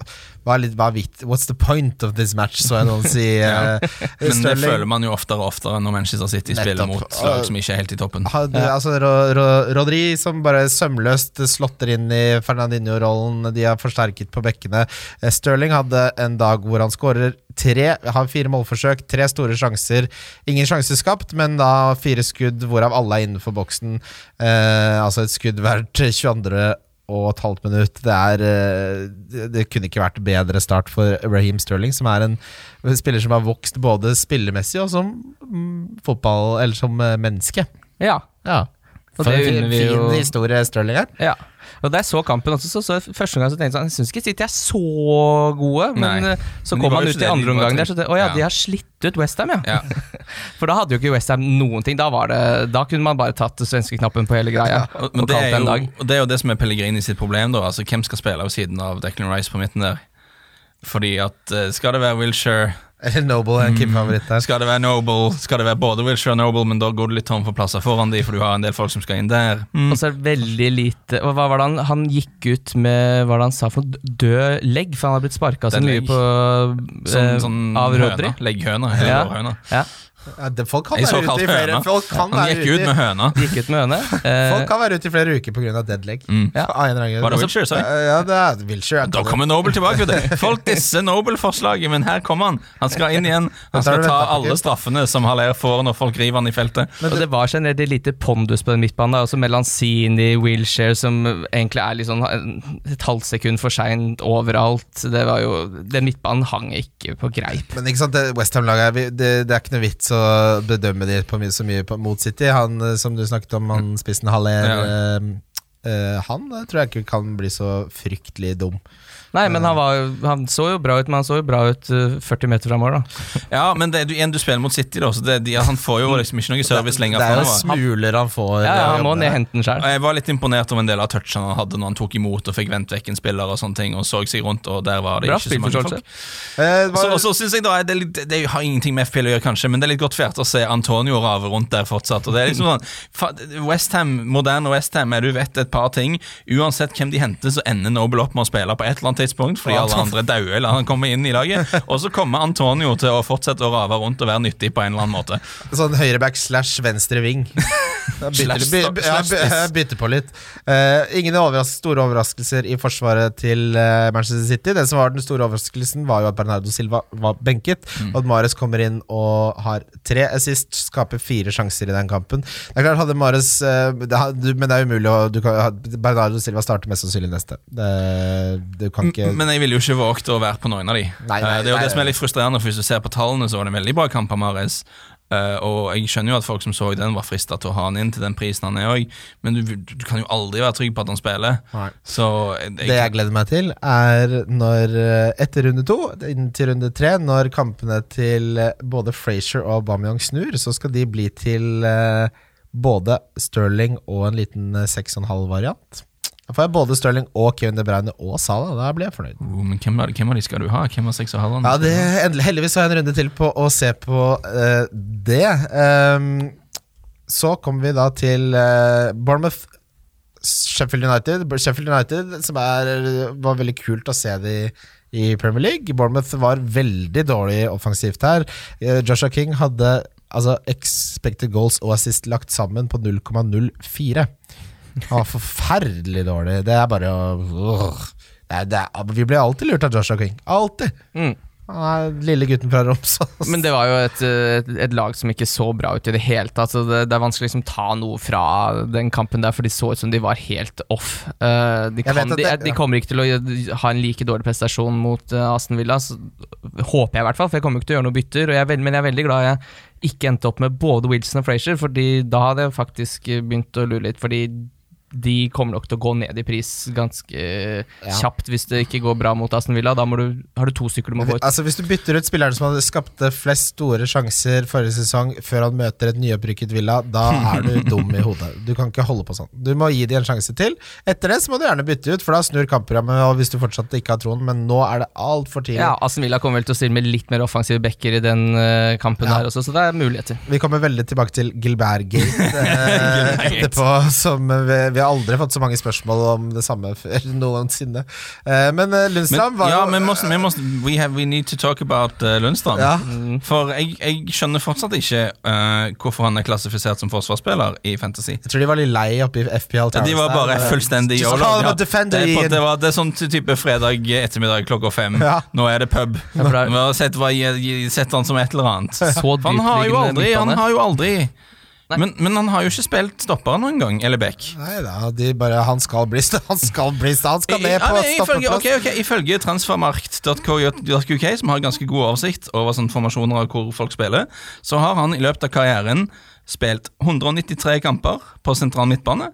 hva er litt, hva er What's the point of this match, så jeg noen si. Ja. uh, Men det føler man jo oftere og oftere når Manchester City spiller mot lag som ikke er helt i toppen. Hadde, Ja. altså, Ro, Ro, Rodri som bare sømløst slåtter inn i Fernandinho-rollen. De har forsterket på bekkene. Eh, Sterling hadde en dag hvor han skårer tre, har fire målforsøk, tre store sjanser. Ingen sjanser skapt, men da fire skudd, hvorav alle er innenfor boksen. Eh, altså et skudd hvert 22 og et halvt minutt. Det, er, eh, det, kunne ikke vært bedre start for Raheem Sterling, som er en spiller som har vokst både spillemessig og som mm, fotball, eller som menneske. Ja. Ja. For det en fin, fin historie Sterling her. Ja. Og da jeg så kampen også, så, så første gang så tenkte jeg sånn Jeg syns ikke City er så gode, men Nei. eh, så kom han ut i andre omgang der, så det, å ja, Ja. de har slitt ut Westham, ja. Ja. For da hadde jo ikke Westham noen ting. Da, var det, da kunne man bare tatt svenskeknappen på hele greia Og, og, men det, er jo, det er jo det som er Pellegrini sitt problem. da Altså Hvem skal spille ved siden av Declan Rice på midten der? Fordi at eh, Skal det være Wilshere? Eller Noble er en favoritt. der. Skal det være Noble? Skal det være både Wilshere og Noble, men da går du litt tom for plasser foran de, for du har en del folk som skal inn der. Mm. Og så er det veldig lite og Hva var det han Han gikk ut med hva var det han sa for noe? Død legg, for han har blitt sparka så mye på Sånn, sånn av. Rodri. Legghøne. Ja. Ja, Ja, det, folk kan En være ute i flere. Folk kan Han gikk ut med høna. gikk ut med høne. Eh, folk kan være ute i flere uker pga. dead leg. Mm. Ja. Var det Wilshere, sa jeg? Ja, det er. Da kommer Noble tilbake. Det. Folk disser Noble-forslaget, men her kommer han. Han skal inn igjen. Han skal ta alle straffene som Haller får når folk river han i feltet. og det var generelt lite pondus på den midtbanen. Også Melanzini, Wilshere, som egentlig er litt sånn eh, et halvt sekund for seint overalt. Det var jo, Den midtbanen hang ikke på greip. Men ikke sant, det Westham-laget det, det er ikke noe vits å bedømme de på så mye på, mot City. Han eh, som du snakket om, han spissen Haller Ja. eh, Uh, Han eh, tror jeg ikke kan bli så fryktelig dum. Nei, men han, var, han så jo bra ut, men han så jo bra ut eh, 40 meter fra mål, da. Ja, men det, du, igjen, du spiller mot City, da, så det, de, han får jo liksom ikke noe service lenger Det er jo smuler han får. Ja, ja, Han må ned hente den sjøl. Jeg var litt imponert over en del av touchene han hadde når han tok imot og fikk vendt vekk en spiller og sånne ting, og så seg rundt, og der var det Bra ikke så mange folk. Eh, var... Så, og så synes jeg da, det, litt, det har ingenting med FPL å gjøre, kanskje, men det er litt godt fælt å se Antonio rave rundt der fortsatt. Og det er liksom sånn, Westham, Moderne Westham, du vet et par ting. Uansett hvem de henter, så ender Noble opp med å spille på et eller annet tidspunkt, fordi alle andre dauer eller han kommer inn i laget. Og så kommer Antonio til å fortsette å rave rundt og være nyttig på en eller annen måte. Sånn høyreback slash venstre ving. Bytter, by, by, på litt. Uh, ingen overras store overraskelser i forsvaret til uh, Manchester City. Det som var Den store overraskelsen var jo at Bernardo Silva var benket. Mm. Og at Mares kommer inn og har tre assist, skaper fire sjanser i den kampen. Det er klart hadde Mares uh, det, Men det er umulig å du kan, Bernardo Silva starter mest sannsynlig neste. Det, du kan ikke Men jeg ville jo ikke våget å være på noen av de. Nei, nei, Eh, det er jo nei, det som er litt frustrerende, for hvis du ser på tallene, så var det en veldig bra kamp av Mares. Uh, og jeg skjønner jo at folk som så den, var frista til å ha han inn til den prisen han er òg, men du, du kan jo aldri være trygg på at han spiller. Nei. Så jeg, Det jeg gleder meg til, er når eh, etter runde to, inn til runde tre, når kampene til eh, både Frazier og Aubameyang snur, så skal de bli til uh, både Sterling og en liten eh, 6,5-variant. Da får jeg både Sterling og Kevin De Bruyne og Salah. Da blir jeg fornøyd. Oh, men hvem hvem av de skal du ha? Hvem av seks og halvannen? Ja, det, endelig, Heldigvis har jeg en runde til på å se på uh, det. Um, så kommer vi da til uh, Bournemouth Sheffield United. Sheffield United som er, var veldig kult å se de i Premier League. Bournemouth var veldig dårlig offensivt her. Eh, Joshua King hadde altså expected goals og assist lagt sammen på 0,04. Han var forferdelig dårlig. Det er bare å det det Vi blir alltid lurt av Joshua King. Alltid. Mm. Han er lille gutten fra Romsås. Men det var jo et, et, et lag som ikke så bra ut i det hele tatt. Altså det, det er vanskelig å liksom ta noe fra den kampen der, for de så ut som de var helt off. Uh, de, kan, at de, de kommer ikke til å ha en like dårlig prestasjon mot uh, Aston Villa. Så, håper jeg i hvert fall, for jeg kommer ikke til å gjøre noen bytter. Jeg veld, men jeg er veldig glad jeg ikke endte opp med både Wilson og Frazier, Fordi da hadde jeg faktisk begynt å lure litt. Fordi de kommer nok til å gå ned i pris ganske kjapt hvis det ikke går bra mot Aston Villa. Da må du, har du to stykker du må få ut. Altså Hvis du bytter ut spilleren som hadde skapte flest store sjanser forrige sesong, før han møter et nyopprykket Villa, da er du dum i hodet. Du kan ikke holde på sånn. Du må gi dem en sjanse til. Etter det så må du gjerne bytte ut, for da snur kampprogrammet og hvis du fortsatt ikke har troen, men nå er det altfor tidlig. Ja, Aston Villa kommer vel til å stille med litt mer offensive backer i den eh, kampen Ja. her også, så det er muligheter. Vi kommer veldig tilbake til Gilbert-gate eh, etterpå, som vi, vi har aldri fått så mange spørsmål om det samme før noensinne. Eh, men eh, Lundstrand Men, var ja, jo vi må, vi må, we, have, we need to talk about uh, Lundstrand. Ja. For jeg, jeg skjønner fortsatt ikke uh, hvorfor han er klassifisert som forsvarsspiller i Fantasy. Jeg tror de var litt lei oppe i FPL. Ja, de var bare fullstendig YOLO. Ja, det, på, det, var, det er sånn type fredag ettermiddag klokka fem. Ja. Nå er det pub. Ja, er- Vi har sett, sett han som et eller annet. Han har jo aldri, han har jo aldri. Men, men han har jo ikke spilt stopper noen gang, eller back. Nei da, de bare Han skal bli Han skal bli Han skal med på ja, stoppeplass. ok, ok, ifølge transfermarkt.co.uk, som har ganske god oversikt over sånne formasjoner av hvor folk spiller, så har han i løpet av karrieren spilt 193 kamper på sentral midtbane,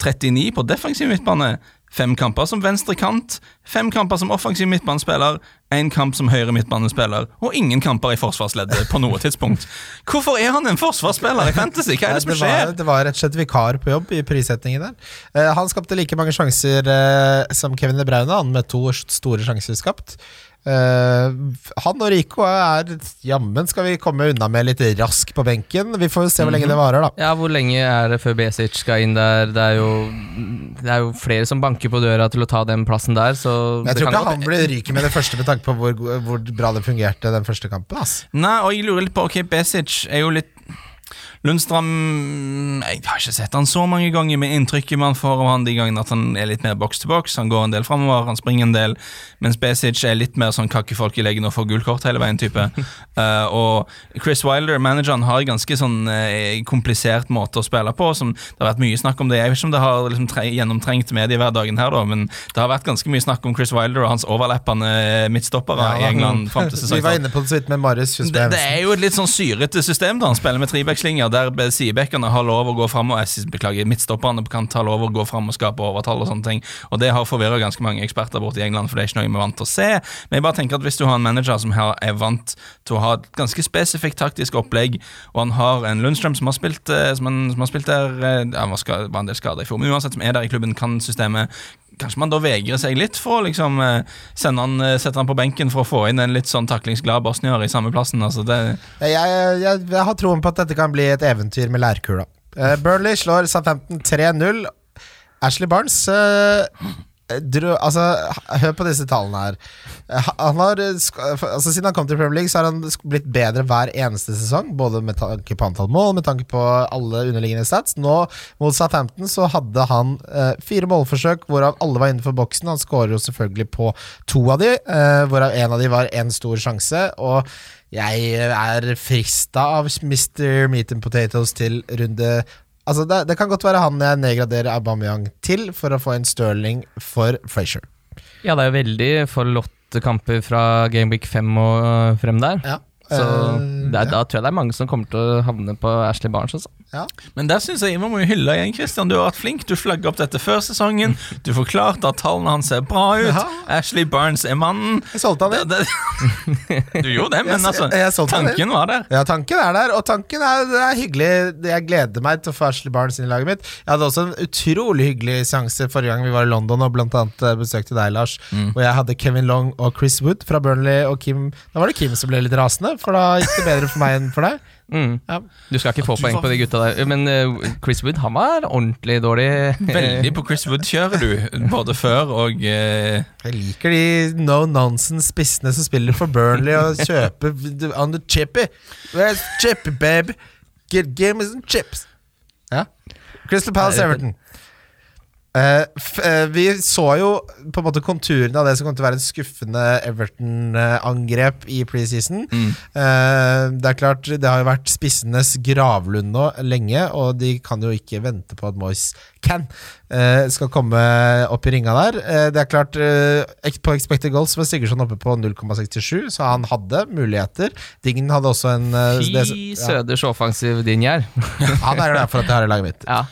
39 på defensiv midtbane, fem kamper som venstre kant, fem kamper som offensiv midtbanespiller, én kamp som høyre midtbanespiller, og ingen kamper i forsvarsleddet på noe tidspunkt. Hvorfor er han en forsvarsspiller i Fantasy? Hva er det som skjer? det, var, det var rett og slett vikar på jobb i prissettingen der. Eh, han skapte like mange sjanser eh, som Kevin De Bruyne, han med to store sjanser skapt. Eh, han og Rico er Jammen skal vi komme unna med litt rask på benken. Vi får se hvor lenge det varer, da. Ja, Hvor lenge er det før Besic skal inn der? Det er jo, det er jo flere som banker på døra til å ta den plassen der, så jeg det tror kan ikke han blir ryker med det første med tanke på hvor, hvor bra det fungerte den første kampen. Ass. Nei, og jeg lurer litt på Ok, Besic er jo litt Lundstrand Jeg har ikke sett han så mange ganger, men inntrykket man får av han de gangene at han er litt mer boks til boks. Han går en del framover, han springer en del, mens Besic er litt mer sånn kakkefolk i leggen og får gullkort hele veien-type. uh, og Chris Wilder, manageren, har en ganske sånn uh, komplisert måte å spille på. Som, det har vært mye snakk om det. Jeg vet ikke om det har liksom, tre, gjennomtrengt mediehverdagen her, da, men det har vært ganske mye snakk om Chris Wilder og hans overlappende midtstoppere i England fram til Vi var inne på det så vidt med Marius Det, det er jo et litt sånn syrete system da Han spiller med trebackslinjer Der sidebackene har lov å gå frem og, Beklager, midtstopperne kan ta lov å gå frem og skape overtall og sånne ting. Og det har forvirret ganske mange eksperter bort i England For det er ikke noe vi er vant til å se. Men jeg bare tenker at hvis du har en manager som er vant Til å ha et ganske spesifikt taktisk opplegg Og han har en Lundstrøm som har spilt eh, Som, han, som har spilt der eh, ja, Han var, var en del skada i fjor Men uansett som er der i klubben Kan systemet Kanskje man da vegrer seg litt for å liksom, eh, han, eh, sette han på benken for å få inn en litt sånn taklingsglad bosnier i samme plassen. Altså det, Jeg, jeg, jeg, har troen på at dette kan bli et eventyr med lærkula. Uh, Burnley slår Southampton 3-0. Ashley Barnes eh, dro, altså, Hør på disse tallene her. Eh, Han har, eh, altså, siden han kom til Premier League, så har han blitt bedre hver eneste sesong. Både med tanke på antall mål, med tanke på alle underliggende stats. Nå mot Southampton så hadde han eh, fire målforsøk, hvorav alle var innenfor boksen. Han skårer jo selvfølgelig på to av de, eh, hvorav en av de var en stor sjanse. Og jeg er frista av Mr. Meat and Potatoes til runde Altså det, det kan godt være han jeg nedgraderer Aubameyang til for å få en Stirling for Frazier. Ja, det er jo veldig forlåtte kamper fra Gameweek 5 og øh, frem der. Ja. Så Eh, det er, ja. da tror jeg det er mange som kommer til å havne på Ashley Barnes. Også. Ja. Men der synes jeg man må hylle igjen, Christian. Du har vært flink. Du flagga opp dette før sesongen. Du forklarte at tallene hans ser bra ut. Ja. Ashley Barnes er mannen. Jeg solgte han Det, inn. du gjorde det, men altså, jeg- jeg tanken var der. Ja, tanken er der, og tanken er, det er hyggelig. Jeg gleder meg til å få Ashley Barnes inn i laget mitt. Jeg hadde også en utrolig hyggelig seanse forrige gang vi var i London og blant annet eh, besøkte deg, Lars. Hvor jeg hadde Kevin Long og Chris Wood fra Burnley og Kim. Da var det Kim som ble litt rasende, for da gikk det bedre for meg enn for deg. Mm. Ja. Du skal ikke få poeng var- på de gutta der. Men uh, Chris Wood han var ordentlig dårlig. Veldig på Chris Wood-kjøret, du. Både før og uh... Jeg liker de no nonsense-spissene som spiller for Burnley og kjøper on the chippy. Where's chippy, babe? Get, give me some chips. Ja. Crystal Palace Everton. F eh, vi så jo på en måte konturene av det som kom til å være et skuffende Everton-angrep i preseason. Eh, det er klart, det har jo vært spissenes gravlund nå lenge, og de kan jo ikke vente på at Moyes can skal komme opp i ringa der. Det er klart, på expected goals var Sigurdsson oppe på 0,67, så han hadde muligheter. Dingen hadde også en Fy ja, søders offensiv din gjær. Han er jo derfor at jeg har i laget mitt. Ja.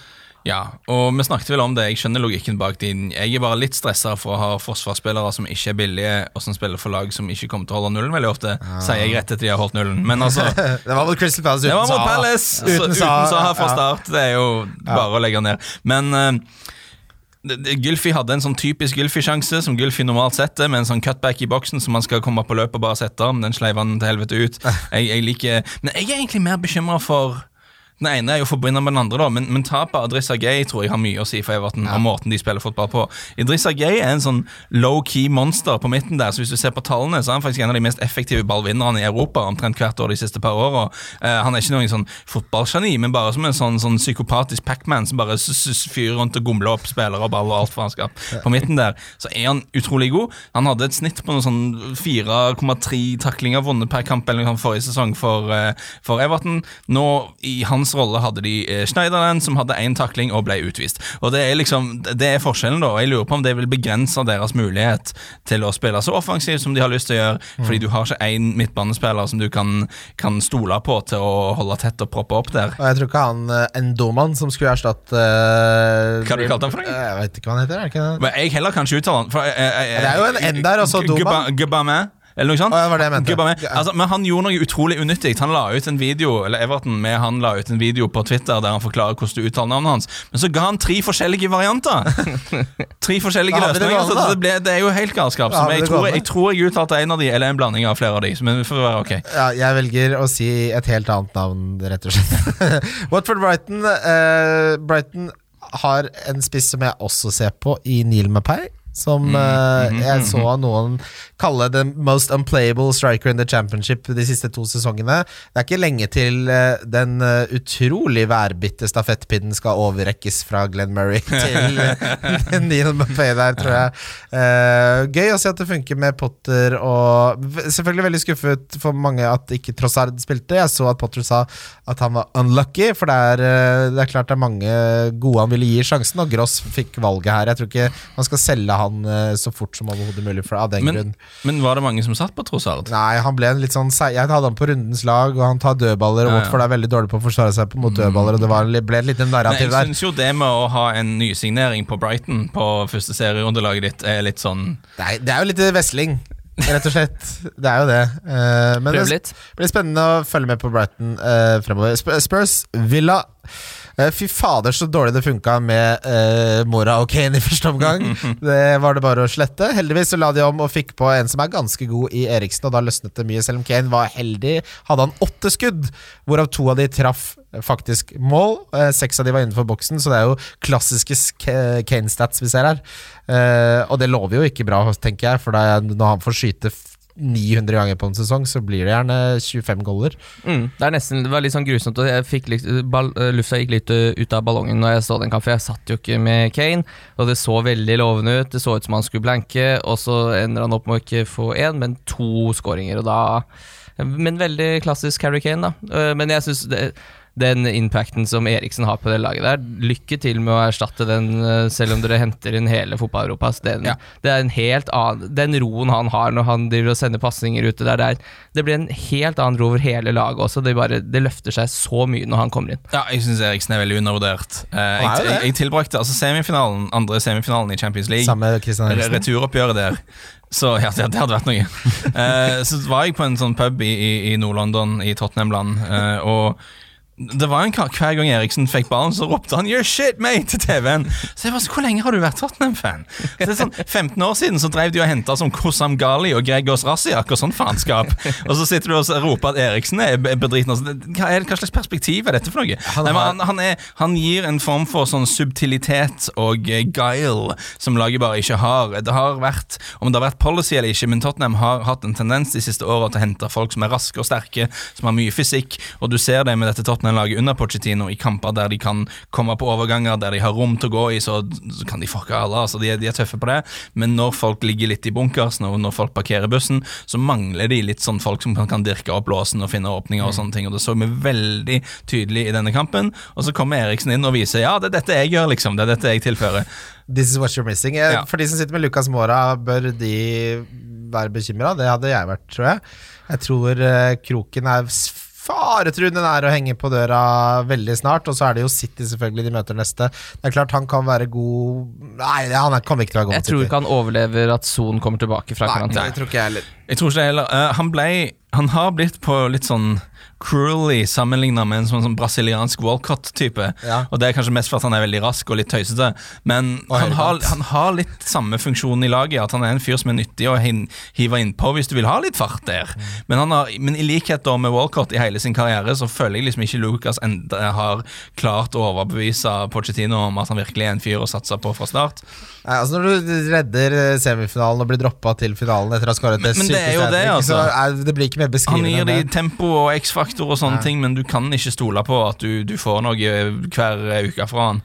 Ja, og vi snakket vel om det. Jeg skjønner logikken bak din. Jeg er bare litt stressa for å ha forsvarsspillere som ikke er billige, og som spiller for lag som ikke kommer til å holde nullen veldig ofte. Sier jeg rett etter de har holdt nullen. Men altså, det var mot Crystal Palace uten Saha. Palace! Så Uten Saha fra start. Det er jo bare å legge ned. Men det- Gylfi hadde en sånn typisk Gylfi-sjanse, som Gylfi normalt setter, med en sånn cutback i boksen som man skal komme på løpet og bare sette. Den sleiv han til helvete ut. Jeg, jeg liker Men jeg er egentlig mer bekymra for den ene er jo forbundet med den andre, da, men, men tapet av Idrissa Gay tror jeg har mye å si for Everton. Og måten de spiller fotball på Idrissa Gay er en sånn low-key monster på midten der. Så hvis du ser på tallene, så er han faktisk en av de mest effektive ballvinnerne i Europa omtrent hvert år de siste par åra. Eh, han er ikke noen sånn fotballgeni, men bare som en sånn, sånn psykopatisk Pac-Man som bare fyrer rundt og gomler opp spillere og ball og alt faenskap. På midten der så er han utrolig god. Han hadde et snitt på noe sånn 4,3 taklinger vunnet per kamp eller forrige sesong for, eh, for Everton. Nå, i hans rolle, hadde de eh, Schneiderland, som hadde én takling og ble utvist. Og Det er liksom, det er forskjellen, da. og Jeg lurer på om det vil begrense deres mulighet til å spille så offensivt som de har lyst til å gjøre, fordi du har ikke én midtbanespiller som du kan, kan stole på til å holde tett og proppe opp der. Og jeg tror ikke han eh, Endoman som skulle erstatte uh, Hva har du kalt han for noe? Jeg vet ikke hva han heter. Er det? Men jeg heller kan ikke uttale han. For, uh, uh, Det er jo en N der, og så Doman. Eller noe sånt. Ja, det var det jeg mente. Ja. Altså, men han gjorde noe utrolig unyttig. Han la ut en video Eller Everton med han la ut en video på Twitter der han forklarer hvordan du uttaler navnet hans. Men så ga han tre forskjellige varianter. Tre forskjellige ja, løsninger. det det, ble, det er jo helt galskap. Ja, jeg, tror, jeg tror jeg uttalte en av de, eller en blanding av flere av de. Men for å være ok. Ja, jeg velger å si et helt annet navn, rett og slett. Watford Brighton Uh, Brighton har en spiss som jeg også ser på i Neil Mapai. Som uh, jeg så noen kalle the most unplayable striker in the championship de siste to sesongene. Det er ikke lenge til uh, den uh, utrolig værbitte stafettpinnen skal overrekkes fra Glenn Murray til Neil buffet der, tror jeg. Gøy å se at det funker med Potter og Selvfølgelig veldig skuffet for mange at ikke Trossard spilte. Jeg så at Potter sa at han var unlucky, for det er, det er klart det er mange gode han ville gi sjansen, og Gross fikk valget her. Jeg tror ikke man skal selge han eh, så fort som overhodet mulig for, av den Men, grunn. men var det mange som satt på Trossard? Nei, han ble en litt sånn Jeg hadde han på rundens lag, og han tar dødballer, og Ja, ja. Watford er veldig dårlig på å forsvare seg på- mot dødballer, og det var, en ble et lite narrativ der. jeg syns jo det med å ha en nysignering på Brighton på første serierundelaget ditt er litt sånn Nei, det er jo litt wesling, rett og slett. Det er jo det. Eh, men det blir spennende å følge med på Brighton eh, fremover. Spurs, Villa Fy fader, så dårlig det funka med uh, Mora og Kane i første omgang. Det var det bare å slette. Heldigvis så la de om og fikk på en som er ganske god i Eriksen, og da løsnet det mye. Selv om Kane var heldig, hadde han åtte skudd, hvorav to av de traff faktisk mål. Uh, Seks av de var innenfor boksen, så det er jo klassiske Kane-stats vi ser her. Uh, og det lover jo ikke bra, tenker jeg, for da, når han får skyte 900 ganger på en sesong, så blir det gjerne 25 goller. Mm, det er nesten, det var litt sånn grusomt. Jeg fikk litt, ball, eh, lufta gikk litt uh, ut av ballongen når jeg så den kampen. Jeg satt jo ikke med Kane, og det så veldig lovende ut. Det så ut som han skulle blanke, og så ender han opp med å ikke få én, men to skåringer. Og da Men veldig klassisk Harry Kane, da. Eh, Men jeg syns den impacten som Eriksen har på det laget der, lykke til med å erstatte den, eh, selv om dere henter inn hele fotball-Europa. Ja. Det er en helt annen Den roen han har når han driver og sender pasninger ute der, det, er, det blir en helt annen ro over hele laget også. Det, bare, det løfter seg så mye når han kommer inn. Ja, jeg syns Eriksen er veldig undervurdert. Eh, jeg, jeg, jeg tilbrakte altså semifinalen, andre semifinalen i Champions League. Eriksen. Returoppgjøret der. Så ja, det, det hadde vært noe. Eh, så var jeg på en sånn pub i, i, i Nord-London, i Tottenham-land, eh, og det var en kar, Hver gang Eriksen fikk ballen, så ropte han 'You're shit, mate!' til TV-en. Så jeg var så, Hvor lenge har du vært Tottenham-fan? Så det er sånn, 15 år siden så drev de og henta som Kosam Gali og Gregors Rassiak og sånn faenskap. Og så sitter du og roper at Eriksen er be- bedriten. Altså, hva, er, hva slags perspektiv er dette for noe? Han han, han, er, han gir en form for sånn subtilitet og eh, guile som laget bare ikke har. Det har vært, Om det har vært policy eller ikke, men Tottenham har hatt en tendens de siste åra til å hente folk som er raske og sterke, som har mye fysikk, og du ser det med dette Tottenham-laget under Pochettino i kamper der de kan komme på overganger, der de har rom til å gå i, så, så kan de fucke alle. altså de, de er tøffe på det. Men når folk ligger litt i bunkers, når, når folk parkerer bussen, så mangler de litt sånn folk som kan, kan dirke opp låsen og finne åpninger og sånne ting. Og det så vi veldig tydelig i denne kampen. Og så kommer Eriksen inn og viser ja, det er dette jeg gjør, liksom. Det er dette jeg tilfører. This is what you're missing. Ja. For de som sitter med Lucas Mora, bør de være bekymra? Det hadde jeg vært, tror jeg. Jeg tror uh, kroken er faretruende nær å henge på døra veldig snart. Og så er det jo City selvfølgelig de møter neste. Det er klart han kan være god Nei, han er- kommer ikke til å være god Jeg tror ikke han overlever at Son kommer tilbake fra karantene. det tror ikke jeg heller. Jeg tror ikke det heller. Uh, han ble Han har blitt på litt sånn cruelly sammenligna med en sånn, sånn brasiliansk Walcott-type. Ja. Og Det er kanskje mest for at han er veldig rask og litt tøysete, men han har, han har litt samme funksjon i laget. At han er en fyr som er nyttig å hive innpå hvis du vil ha litt fart der. Men, han har, men i likhet da med Walcott i hele sin karriere, så føler jeg liksom ikke Lucas enda har klart å overbevise Pochettino om at han virkelig er en fyr å satse på fra start. Nei, altså Når du redder eh, semifinalen og blir droppa til finalen etter å ha skåret det Men- men sykeste det, altså. så er, det blir ikke mer Han gir deg tempo og X-faktor og sånne Ja. ting, men du kan ikke stole på at du, du får noe hver uke fra han.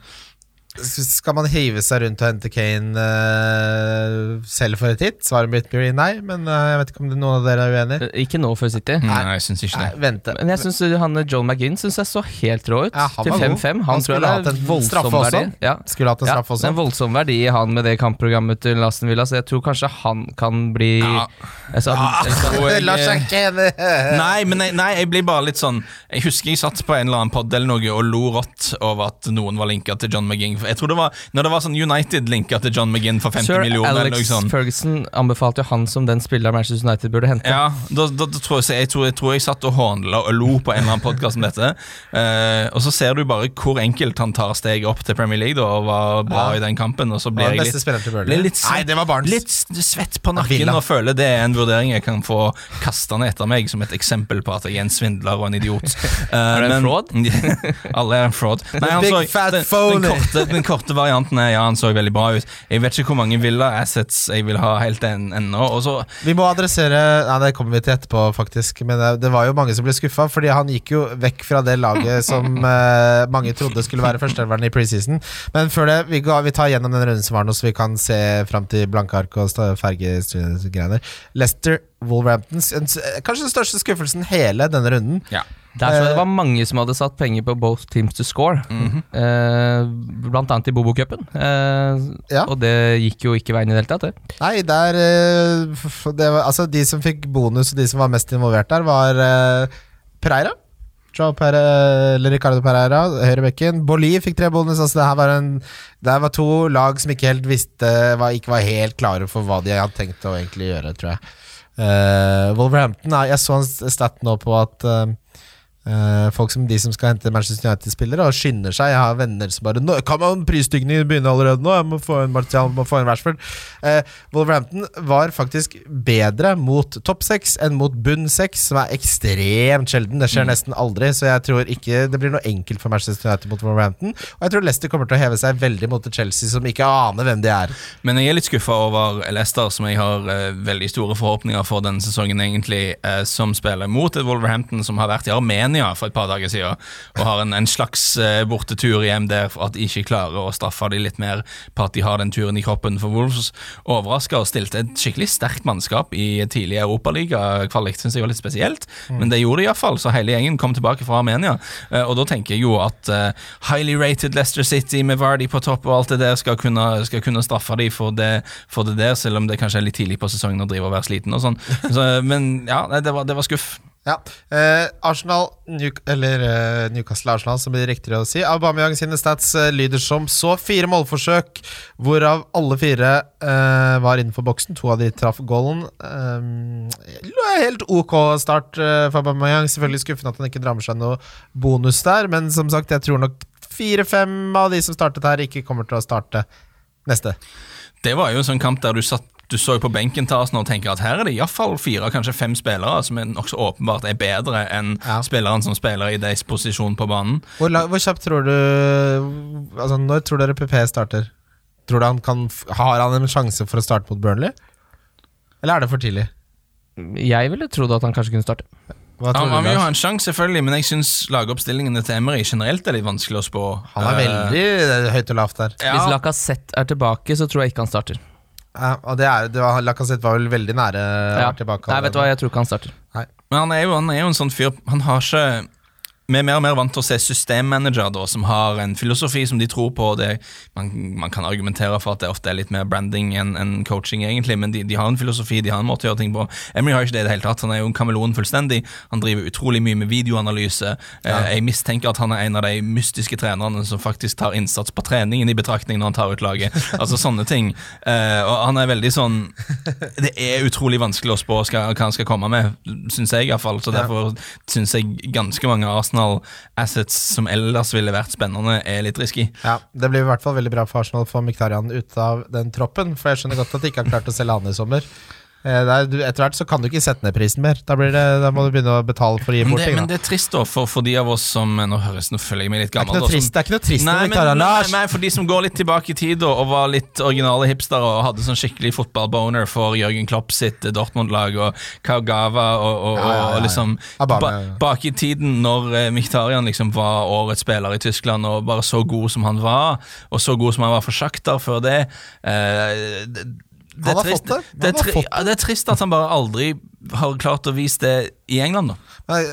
Skal man hive seg rundt og hente Kane uh, selv for et hit? Svaret mitt blir nei, men uh, jeg vet ikke om det, noen av dere er uenig. Eh, Ikke nå for City. Nei, jeg synes ikke Nei, det. vente. Men jeg synes han Joel McGinn synes jeg så helt rå ut. Ja, han til 5-5. Han, Han tror skulle hatt en voldsom straffe også. verdi. Ja. Skulle hatt en Ja, straff også. en voldsom verdi i han med det kampprogrammet til Aston Villa, så jeg tror kanskje han kan bli Ja. altså, er ikke enig. Nei, men jeg, nei, jeg blir bare litt sånn Jeg husker jeg satt på en eller annen pod eller noe og lo rått over at noen var linka til John McGinn. Jeg tror det var Når det var sånn United linka til John McGinn for 50 Sir millioner eller Alex sånn. Ferguson anbefalte jo han som den spilleren Manchester United burde hente. Ja, da, da, da tror jeg, jeg, tror, jeg tror jeg satt og hånla og lo på en eller annen podkast om dette. Uh, og så ser du bare hvor enkelt han tar steget opp til Premier League da, og var bra Ja. i den kampen. Og så blir jeg litt? Ble litt Nei, det var Barnes. Litt svett på nakken og føler det er en vurdering jeg kan få kasta ned etter meg som et eksempel på at jeg er en svindler og en idiot. er det en fraud? alle er en fraud. Nei, han så, den, den, korte, den korte varianten er ja, han så veldig bra ut. Jeg vet ikke hvor mange Villa assets jeg vil ha helt en- ennå. Vi må adressere Nei, det kommer vi til etterpå, faktisk. Men det, det var jo mange som ble skuffa, fordi han gikk jo vekk fra det laget som eh, mange trodde skulle være førsteelveren i preseason. Men før det, vi, går, vi tar gjennom den runden som var nå, så vi kan se fram til blanke ark og fergegreier. fargegreier. Wolverhampton. Kanskje den største skuffelsen hele denne runden. ja. Der tror Eh, det var mange som hadde satt penger på both teams to score. Mhm. eh, blant annet i Bobo-cupen. Eh, Ja. Og det gikk jo ikke veien i det hele tatt. det. Nei, der eh, det var, Altså, de som fikk bonus, og de som var mest involvert der, var eh, Pereira. Joe Pere, eller Ricardo Pereira, høyrebekken. Boli fikk tre bonus. Altså det her var en Det her var to lag som ikke helt visste var, Ikke var helt klare for hva de hadde tenkt å egentlig gjøre, tror jeg. Eh, Wolverhampton Jeg så en stat nå på at eh, folk som de som skal hente Manchester United-spillere, og skynder seg. Jeg har venner som bare nå, Kan man prisstigningen begynne allerede nå? Jeg må få en Martial, må få en Rashford. Eh, Wolverhampton var faktisk bedre mot topp seks enn mot bunn seks, som er ekstremt sjelden. Det skjer nesten aldri, så jeg tror ikke det blir noe enkelt for Manchester United mot Wolverhampton. Og jeg tror Leicester kommer til å heve seg veldig mot Chelsea, som ikke aner hvem de er. Men jeg er litt skuffa over Leicester, som jeg har uh, veldig store forhåpninger for denne sesongen, egentlig, uh, som spiller mot Wolverhampton som har vært i Armenia for et par dager siden, og har en, en slags eh, bortetur hjem der for at de ikke klarer å straffe dem litt mer på at de har den turen i kroppen. For Wolves overraska og stilte et skikkelig sterkt mannskap i tidlig Europaliga-kvalik, syns jeg var litt spesielt, men det gjorde de iallfall, så hele gjengen kom tilbake fra Armenia. Eh, og da tenker jeg jo at uh, highly rated Leicester City med Vardy på topp og alt det der skal kunne, skal kunne straffe dem for det, for det der, selv om det kanskje er litt tidlig på sesongen å drive og være sliten og sånn. Så, men ja, det var, det var skuff. Ja. Eh, Arsenal, New, eller eh, Newcastle Arsenal, som blir riktigere å si. Aubameyang sine stats eh, lyder som så. Fire målforsøk, hvorav alle fire eh, var innenfor boksen. To av de traff goalen. Eh, helt ok start eh, for Aubameyang. Selvfølgelig skuffende at han ikke drar med seg noe bonus der, men som sagt, jeg tror nok fire-fem av de som startet her, ikke kommer til å starte neste. Det var jo en sånn kamp der du satt du så jo på benken til Arsenal og tenker at her er det iallfall fire, kanskje fem spillere som er nokså åpenbart er bedre enn Ja. spilleren som spiller i deres posisjon på banen. Hvor, la- hvor kjapt tror du Altså, når tror dere PP starter? Tror du han kan Har han en sjanse for å starte mot Burnley? Eller er det for tidlig? Jeg ville trodd at han kanskje kunne starte. Hva Han, du, vil jo ha en sjanse, selvfølgelig, men jeg syns lagoppstillingene til Emery generelt er litt vanskelig å spå. Han er Eh, veldig eh, høyt og lavt der. ja, Hvis Lacassette er tilbake, så tror jeg ikke han starter. Ja, og det er, det var, Lacassette var vel veldig nære å Ja. være tilbake. Nei, vet du hva, jeg tror ikke han starter. Men han er, jo, han er jo en sånn fyr Han har ikke Vi er mer og mer vant til å se systemmanager da, som har en filosofi som de tror på. Det, man, man kan argumentere for at det ofte er litt mer branding enn en coaching, egentlig, men de, de har en filosofi, de har en måte å gjøre ting på. Emry har ikke det i det hele tatt. Han er jo en kameleon fullstendig. Han driver utrolig mye med videoanalyse. Ja. jeg mistenker at han er en av de mystiske trenerne som faktisk tar innsats på treningen i betraktning når han tar ut laget. altså sånne ting. Eh, og han er veldig sånn Det er utrolig vanskelig å spå hva han skal komme med, syns jeg iallfall. Så derfor syns jeg ganske mange Arsenal-assets som ellers ville vært spennende, er litt risky. Ja, Det blir i hvert fall veldig bra for Arsenal å få Miktarian ut av den troppen. For jeg skjønner godt at de ikke har klart å selge han i sommer. Eh, er, etter hvert så kan du ikke sette ned prisen mer. Da, blir det, da må du begynne å betale for å gi bort ting. men det er trist da, for, for de av oss som Nå høres nå føler jeg meg litt Det er ikke gammel. noe da, som- det er ikke noe trist Nei, men, nei, nei, for de som går litt tilbake i tid og var litt originale hipstere og hadde sånn skikkelig fotballboner for Jørgen Klopp sitt eh, Dortmund-lag og Kaugava og, og, Ja, ja, ja, og liksom ba. Bak i tiden når eh, liksom var årets spiller i Tyskland og bare så god som han var, og så god som han var for sjakter før det eh, det, er trist- det. Det er, tri det. er trist at han bare aldri har klart å vise det i England, da.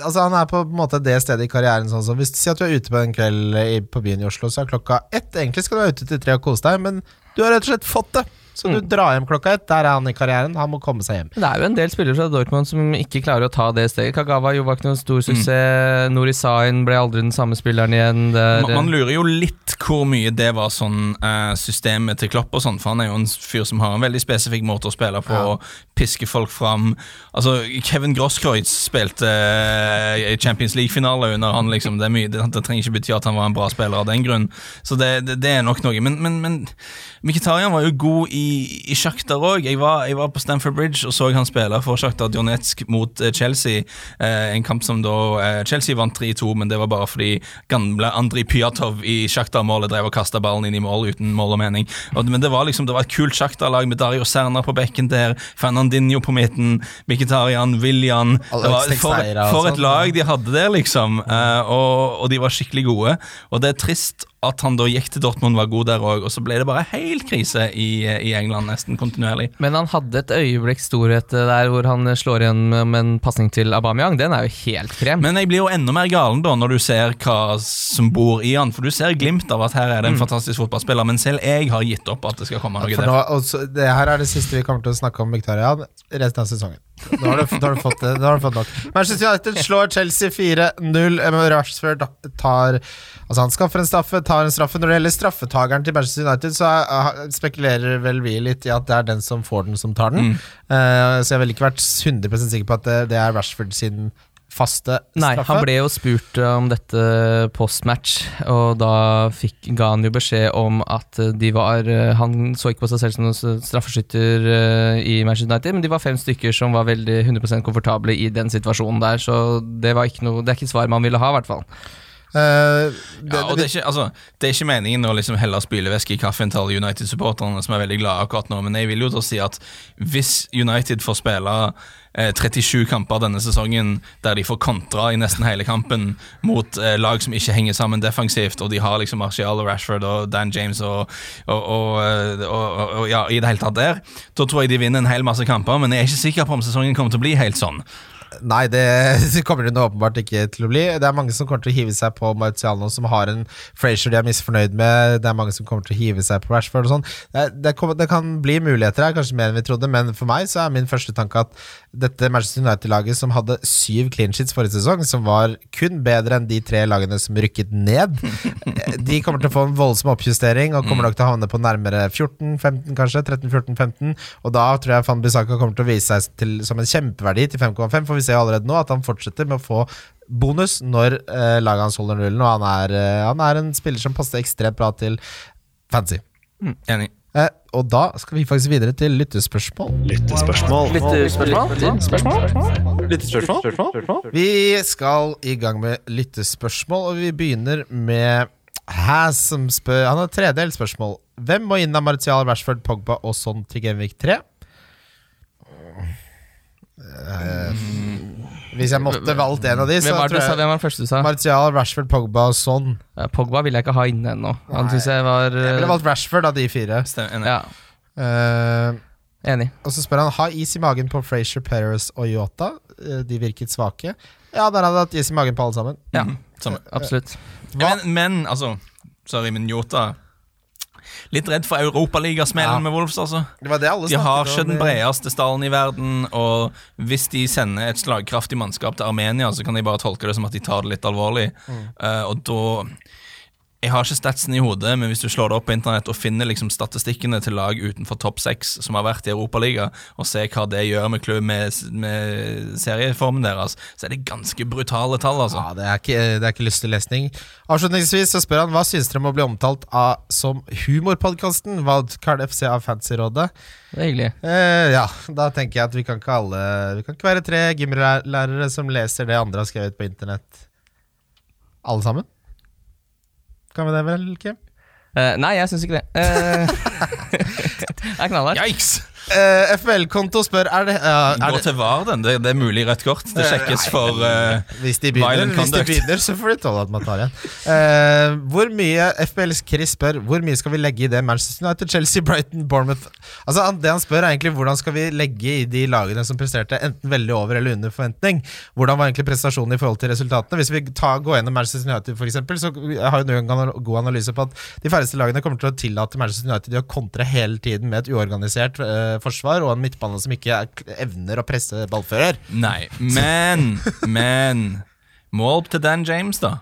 Altså Han er på en måte det stedet i karrieren sånn som Hvis Si at du er ute på en kveld i, på byen i Oslo, så er klokka ett. Egentlig skal du være ute til tre og kose deg, men du har rett og slett fått det. Så du drar hjem klokka ett. Der er han i karrieren. Han må komme seg hjem. Det er jo en del spillere fra Dortmund som ikke klarer å ta det steget. Kagawa jo var ikke noen stor suksess. Nori Sain ble aldri den samme spilleren igjen. Det er, Man, man lurer jo litt hvor mye det var sånn eh, systemet til Klopp og sånn, for han er jo en fyr som har en veldig spesifikk måte å spille på, Ja. og piske folk fram. Altså, Kevin Grosskreutz spilte eh, i Champions League-finale under han, liksom. Det, er mye, det, det trenger ikke bety at han var en bra spiller av den grunn, så det, det, det er nok noe. Men, men, men Mkhitaryan var jo god i, i Shakhtar òg. Jeg, var- jeg var på Stamford Bridge og så han spille for Shakhtar Donetsk mot eh, Chelsea. Eh, en kamp som da eh, Chelsea vant 3-2, men det var bare fordi gamle Andrij Pyatov i Shakhtar-målet drev og kasta ballen inn i mål uten mål og mening. Og, men det var liksom, det var et kult Shakhtar-lag med Dario Serna på bekken der, Fernandinho på midten, Mkhitaryan, William det var, for, for et sånn. lag de hadde der, liksom. Eh, og, og de var skikkelig gode. Og det er trist at han da gikk til Dortmund, var god der òg, og så ble det bare helt krise i, i England nesten kontinuerlig. Men han hadde et øyeblikks storhet eh, der hvor han slår igjen med en pasning til Aubameyang. Den er jo helt krem. Men jeg blir jo enda mer galen da når du ser hva som bor i han. For du ser glimt av at her er det en fantastisk fotballspiller, men selv jeg har gitt opp at det skal komme noe For der. nå, og det her er det siste vi kommer til å snakke om Mkhitaryan resten av sesongen. Nå har du, da, har fått, det, nå har du fått nok. Manchester United slår Chelsea 4-0. Rashford tar Altså Han skaffer en straffe, tar en straffe. Når det gjelder straffetakeren til Manchester United, så er, spekulerer vel vi litt i at det er den som får den, som tar den. Eh, så jeg vil ikke vært 100 sikker på at det, det er Rashford sin faste Nei, han ble jo spurt eh, om dette postmatch, og da fikk, ga han jo beskjed om at eh, de var eh, Han så ikke på seg selv som noen straffeskytter i Manchester United, men de var fem stykker som var veldig 100% komfortable i den situasjonen der, så det var ikke noe Det er ikke svar man ville ha, i hvert fall. Uh, det, Ja, og det, er ikke, altså, det er ikke meningen å liksom helle spylevæske i kaffen til alle United-supporterne, som er veldig glade akkurat nå, men jeg vil jo da si at hvis United får spille 37 kamper denne sesongen der de får kontra i nesten hele kampen mot eh, lag som ikke henger sammen defensivt, og de har liksom Martial og Rashford og Dan James og, og, og, eh, og ja, i det hele tatt der, da tror jeg de vinner en hel masse kamper, men jeg er ikke sikker på om sesongen kommer til å bli helt sånn. Nei, det kommer det nå åpenbart ikke til å bli. Det er mange som kommer til å hive seg på Marciano, som har en Frazier de er misfornøyd med. Det er mange som kommer til å hive seg på Rashford og sånn. Det, det, kan bli muligheter her, kanskje mer enn vi trodde, men for meg så er min første tanke at dette Manchester United-laget som hadde syv clean sheets forrige sesong, som var kun bedre enn de tre lagene som rykket ned, de kommer til å få en voldsom oppjustering og kommer nok til å havne på nærmere 14-15, kanskje. 13-14-15. Og da tror jeg Van Bissaka kommer til å vise seg til, som en kjempeverdi til 5,5, for vi ser jo allerede nå at han fortsetter med å få bonus når eh, laget hans holder nullen, og han er, eh, han er en spiller som passer ekstremt bra til fancy. Enig. Eh, og da skal vi faktisk videre til lyttespørsmål. Vi skal i gang med lyttespørsmål, og vi begynner med Has som spør Han har tredelt spørsmål. Hvem må inn av Martial, Rashford, Pogba og Son til Genvik 3? Eh, Hvis jeg måtte valgt en av de, så Hvem var, det du tror sa, jeg hvem var den første du sa? Martial, Rashford, Pogba og Son. Ja, Pogba ville jeg ikke ha inne ennå. Han Nei. syns jeg var Jeg ville eh, valgt Rashford av de fire. Stem- Ja, Eh, enig. og så spør han Har is i magen på Frazier, Perez og Yota. Eh, de virket svake. Ja, der hadde jeg hatt is i magen på alle sammen. Ja, Mhm, samme. absolutt. Hva? Men, men altså Sorry, men Jota Litt redd for Europaligasmellen Ja. med Wolves, altså. Det var det alle De har ikke den bredeste stallen i verden, og hvis de sender et slagkraftig mannskap til Armenia, så kan de bare tolke det som at de tar det litt alvorlig. Eh, og da Jeg har ikke statsen i hodet, men hvis du slår det opp på internett og finner liksom statistikkene til lag utenfor topp seks som har vært i Europaliga, og ser hva det gjør med, klubben med, med serieformen deres, så er det ganske brutale tall, altså. Ja, det er ikke, det er ikke lystig lesning. Avslutningsvis så spør han hva syns dere om å bli omtalt av som humorpodkasten Wildcard FC av Fancyrådet. Det er hyggelig. Eh, ja, da tenker jeg at vi kan ikke alle Vi kan ikke være tre gymlærere som leser det andre har skrevet på internett. Alle sammen? Kan vi det vel, Kim? Uh, nei, jeg syns ikke det. Uh, det er knallhardt. Yikes! Eh, FBL-konto spør Er det, uh, er Gå til VAR, den. Det, det er mulig rødt kort. Det sjekkes for uh, Hvis de begynner, hvis de begynner så får de tåle at man tar igjen. Uh, hvor mye FBLs Chris spør Hvor mye skal vi legge i det Manchester United, Chelsea, Brighton, Bournemouth Altså Det han spør, er egentlig hvordan skal vi legge i de lagene som presterte enten veldig over eller under forventning. Hvordan var egentlig prestasjonen i forhold til resultatene? Hvis vi tar, går gjennom Manchester United, for eksempel, så har jo du en god analyse på at de færreste lagene kommer til å tillate Manchester United å kontre hele tiden med et uorganisert eh, forsvar og en midtbane som ikke er, evner å presse ballfører. Nei, men Men Mål til Dan James, da.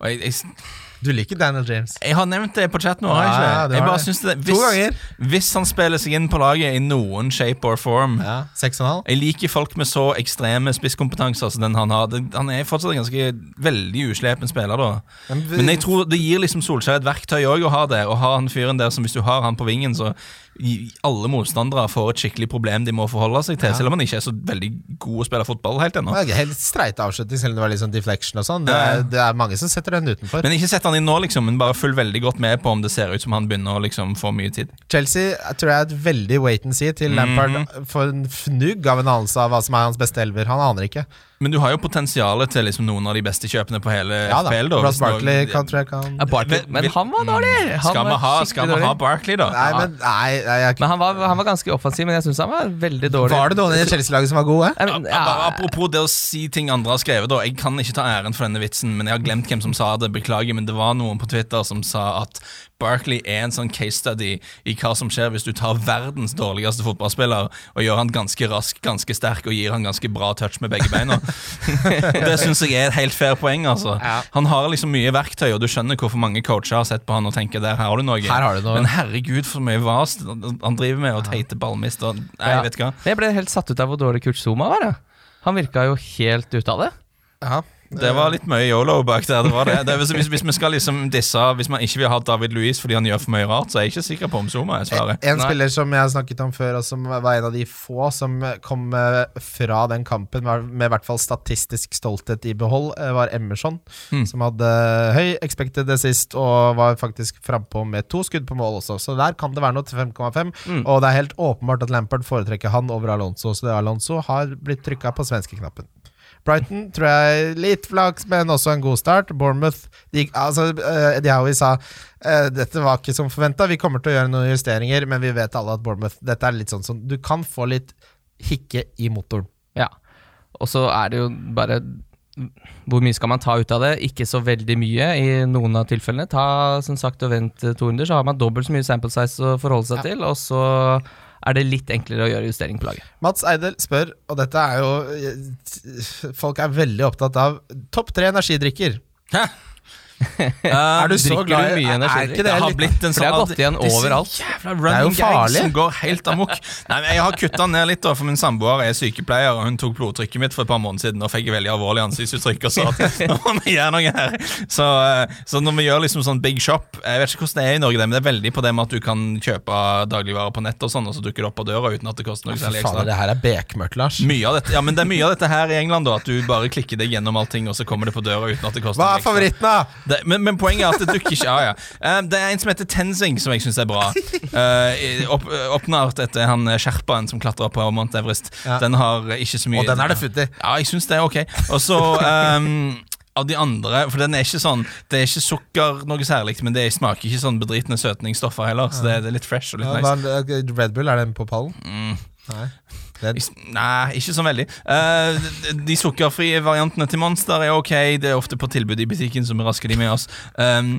Og jeg, jeg, Du liker Daniel James. jeg har nevnt det på chat nå, har jeg ikke? Jeg bare synes det hvis, hvis han spiller seg inn på laget i noen shape or form Ja, Seks og en halv. Jeg liker folk med så ekstreme spisskompetanser som den han har. Det, han er fortsatt en ganske veldig uslepen spiller, da. Men vi- Men jeg tror det gir liksom Solskjær et verktøy òg å ha det. Og ha han fyren der som hvis du har han på vingen, så i- alle motstandere får et skikkelig problem de må forholde seg til. Selv om han ikke er så veldig god å spille fotball helt ennå. Det er Helt streit avslutning, selv om det var litt sånn deflection og sånn. Det, er- det er mange som setter den utenfor. Men ikke sett han inn nå, liksom, men bare følg veldig godt med på om det ser ut som han begynner å liksom få mye tid. Chelsea jeg tror jeg er et veldig wait and see til Lampard Mhm. får en fnugg av en anelse av hva som er hans beste elver. Han aner ikke. Men du har jo potensialet til liksom noen av de beste kjøpene på hele Ja da, FPL. da Ross Barkley kan, tror jeg kan Ja, Barkley, Men- men han var dårlig! Han Skal vi var ha, skal ha. Barkley, da? Nei, men nei, nei jeg, Men han var, han var ganske offensiv, men jeg syns han var veldig dårlig. Var det noen i Chelsea-laget som var gode? Ja, men, ja, Apropos det å si ting andre har skrevet. da Jeg kan ikke ta æren for denne vitsen, men jeg har glemt hvem som sa det. Beklager, men det var noen på Twitter som sa at Barkley er en sånn case study i hva som skjer hvis du tar verdens dårligste fotballspiller og gjør han ganske rask, ganske sterk og gir han ganske bra touch med begge beina. det syns jeg er et helt fair poeng. altså Ja. Han har liksom mye verktøy, og du skjønner hvorfor mange coacher har sett på han og tenker der har du noe. Her har du noe. Men herregud, for mye vas han driver med, og teite ballmist. Og, nei, Ja. vet hva Jeg ble helt satt ut av hvor dårlig Kurt Zuma var. Jeg. Han virka jo helt ute av det. Ja. Det var litt mye yolo bak der. det var det, det hvis, hvis vi skal liksom disse Hvis man ikke vil ha David Louis fordi han gjør for mye rart, så er jeg ikke sikker på om Zuma er svaret. En Nei. spiller som jeg har snakket om før, og som var en av de få som kom eh, fra den kampen med, i hvert fall statistisk stolthet i behold, eh, var Emerson. Mm. Som hadde eh, høy expected sist og var faktisk frampå med to skudd på mål også. Så der kan det være noe til 5,5. Mm. Og det er helt åpenbart at Lampard foretrekker han over Alonso, så det Alonso har blitt trykka på svenskeknappen. Brighton tror jeg litt flaks, men også en god start. Bournemouth de, altså, eh, Eddie Howie sa eh, dette var ikke som forventa, vi kommer til å gjøre noen justeringer, men vi vet alle at Bournemouth Dette er litt sånn som Du kan få litt hikke i motoren. Ja. Og så er det jo bare Hvor mye skal man ta ut av det? Ikke så veldig mye i noen av tilfellene. Ta som sagt og vent eh, to runder, så har man dobbelt så mye sample size å forholde seg Ja. til, og så er det litt enklere å gjøre justering på laget. Mats Eidel spør, og dette er jo eh, Folk er veldig opptatt av topp tre energidrikker. Hæ? Er du så glad i mye Er ikke det Det har blitt en For det har sånn gått igjen overalt. Det er jo farlig. som går helt amok. Nei, Jeg har kutta ned litt, da, for min samboer er sykepleier, og hun tok blodtrykket mitt for et par måneder siden og fikk veldig alvorlig ansiktsuttrykk og sa at nå må vi gjøre noe her. Så, eh, så når vi gjør liksom sånn big shop Jeg vet ikke hvordan det er i Norge, men det er veldig på det med at du kan kjøpe dagligvarer på nett og sånn, og så dukker det opp på døra uten at det koster noe særlig ekstra. det her er bekmørkt, Lars. Mye av dette, ja, men det er mye av dette her i England, da, at du bare klikker deg gjennom allting, og så kommer det på døra uten at det koster Hva noe er ekstra. favoritten, da? Det, men, men poenget er at det dukker ikke av. Ja. Det er en som heter Tenzing, som jeg syns er bra. Uh, opp, oppnådd etter han eh, Sherpaen som klatra på Mount Everest. Ja. Den har ikke så mye Og den er det futt i. Ja, jeg syns det er ok. Og så um, av de andre For den er ikke sånn Det er ikke sukker noe særlig, men det smaker ikke sånn bedritne søtningsstoffer heller. Så det, det er litt fresh og litt Ja, nice. eh, Red Bull, er den på pallen? Mm. Nei. Nei, ikke så veldig. Uh, de, sukkerfrie variantene til Monster er ok. Det er ofte på tilbud i butikken, så vi rasker de med oss. Um,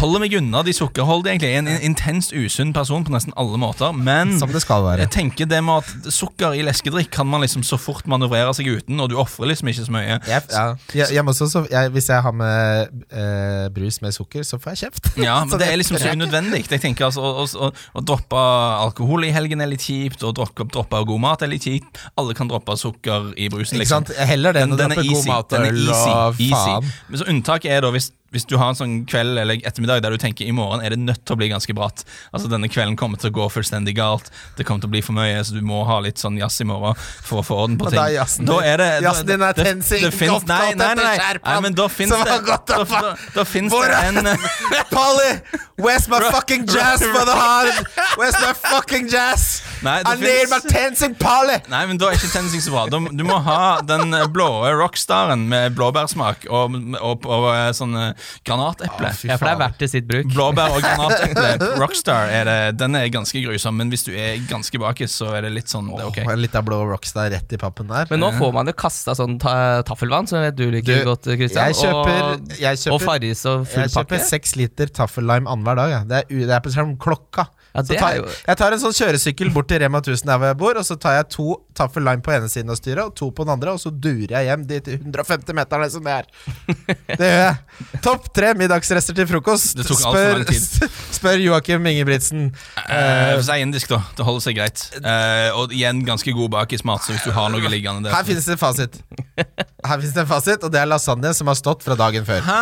holder meg unna de sukkerholdige, egentlig. Jeg er en intenst usunn person på nesten alle måter. Men som det skal være. jeg tenker det med at sukker i leskedrikk kan man liksom så fort manøvrere seg uten, og du ofrer liksom ikke så mye. Jeg, ja. jeg, jeg også, så, jeg, hvis jeg har med eh, brus med sukker, så får jeg kjeft. Ja, men Det er liksom så unødvendig. Jeg tenker altså, å, å, å, å droppe alkohol i helgen er litt kjipt, og droppe, droppe god mat ikke kjipt. Alle kan droppe sukker i brusen. Liksom. sant? Heller det enn å Den- den er droppe god easy. mat og Den er øl easy. og faen. Men så Unntaket er da hvis, hvis du har en sånn kveld eller ettermiddag der du tenker i morgen er det nødt til å bli ganske bratt. Altså Denne kvelden kommer til å gå fullstendig galt. Det kommer til å bli for mye, så du må ha litt sånn jazz i morgen for å få orden på ting. da er jazzen din- er tensing, godt Nei, nei, nei, nei, men da som det Da, da, da finnes det en Polly! Where's my fucking jazz, motherhard? Where's my fucking jazz? Nei, det I need my tensing, Polly! Nei, men da er ikke TenSing så bra. Du, du må ha den blå rockstaren med blåbærsmak og, og, og, og eh, granateple. Fy Ja, for det er verdt det sitt bruk. Blåbær og granateple. Rockstar er det, den er ganske grusom, men hvis du er ganske bakis, så er det litt sånn det er ok. Åh, En liten blå rockstar rett i pappen der. Men nå får man jo kasta sånn ta taffelvann, som jeg vet du liker Du, godt, Christian. jeg kjøper, og, kjøper, og Farris og full jeg kjøper pakke. seks liter taffellime annenhver dag. Ja. Det, er, det er på klokka. Ja, det tar, er jo jeg tar en sånn kjøresykkel bort til Rema 1000 der hvor jeg bor, og så tar jeg to taffel lime på ene siden av styret og to på den andre, og så durer jeg hjem de til 150 meterne som det er. Det gjør jeg. Topp tre middagsrester til frokost. Tid. spør Joakim Ingebrigtsen. Uh, indisk, da. Det holder seg greit. Uh, og igjen ganske god bakismat, så hvis du har noe liggende der Her finnes det en fasit. Her finnes det en fasit, og det er lasagne som har stått fra dagen før. Ha,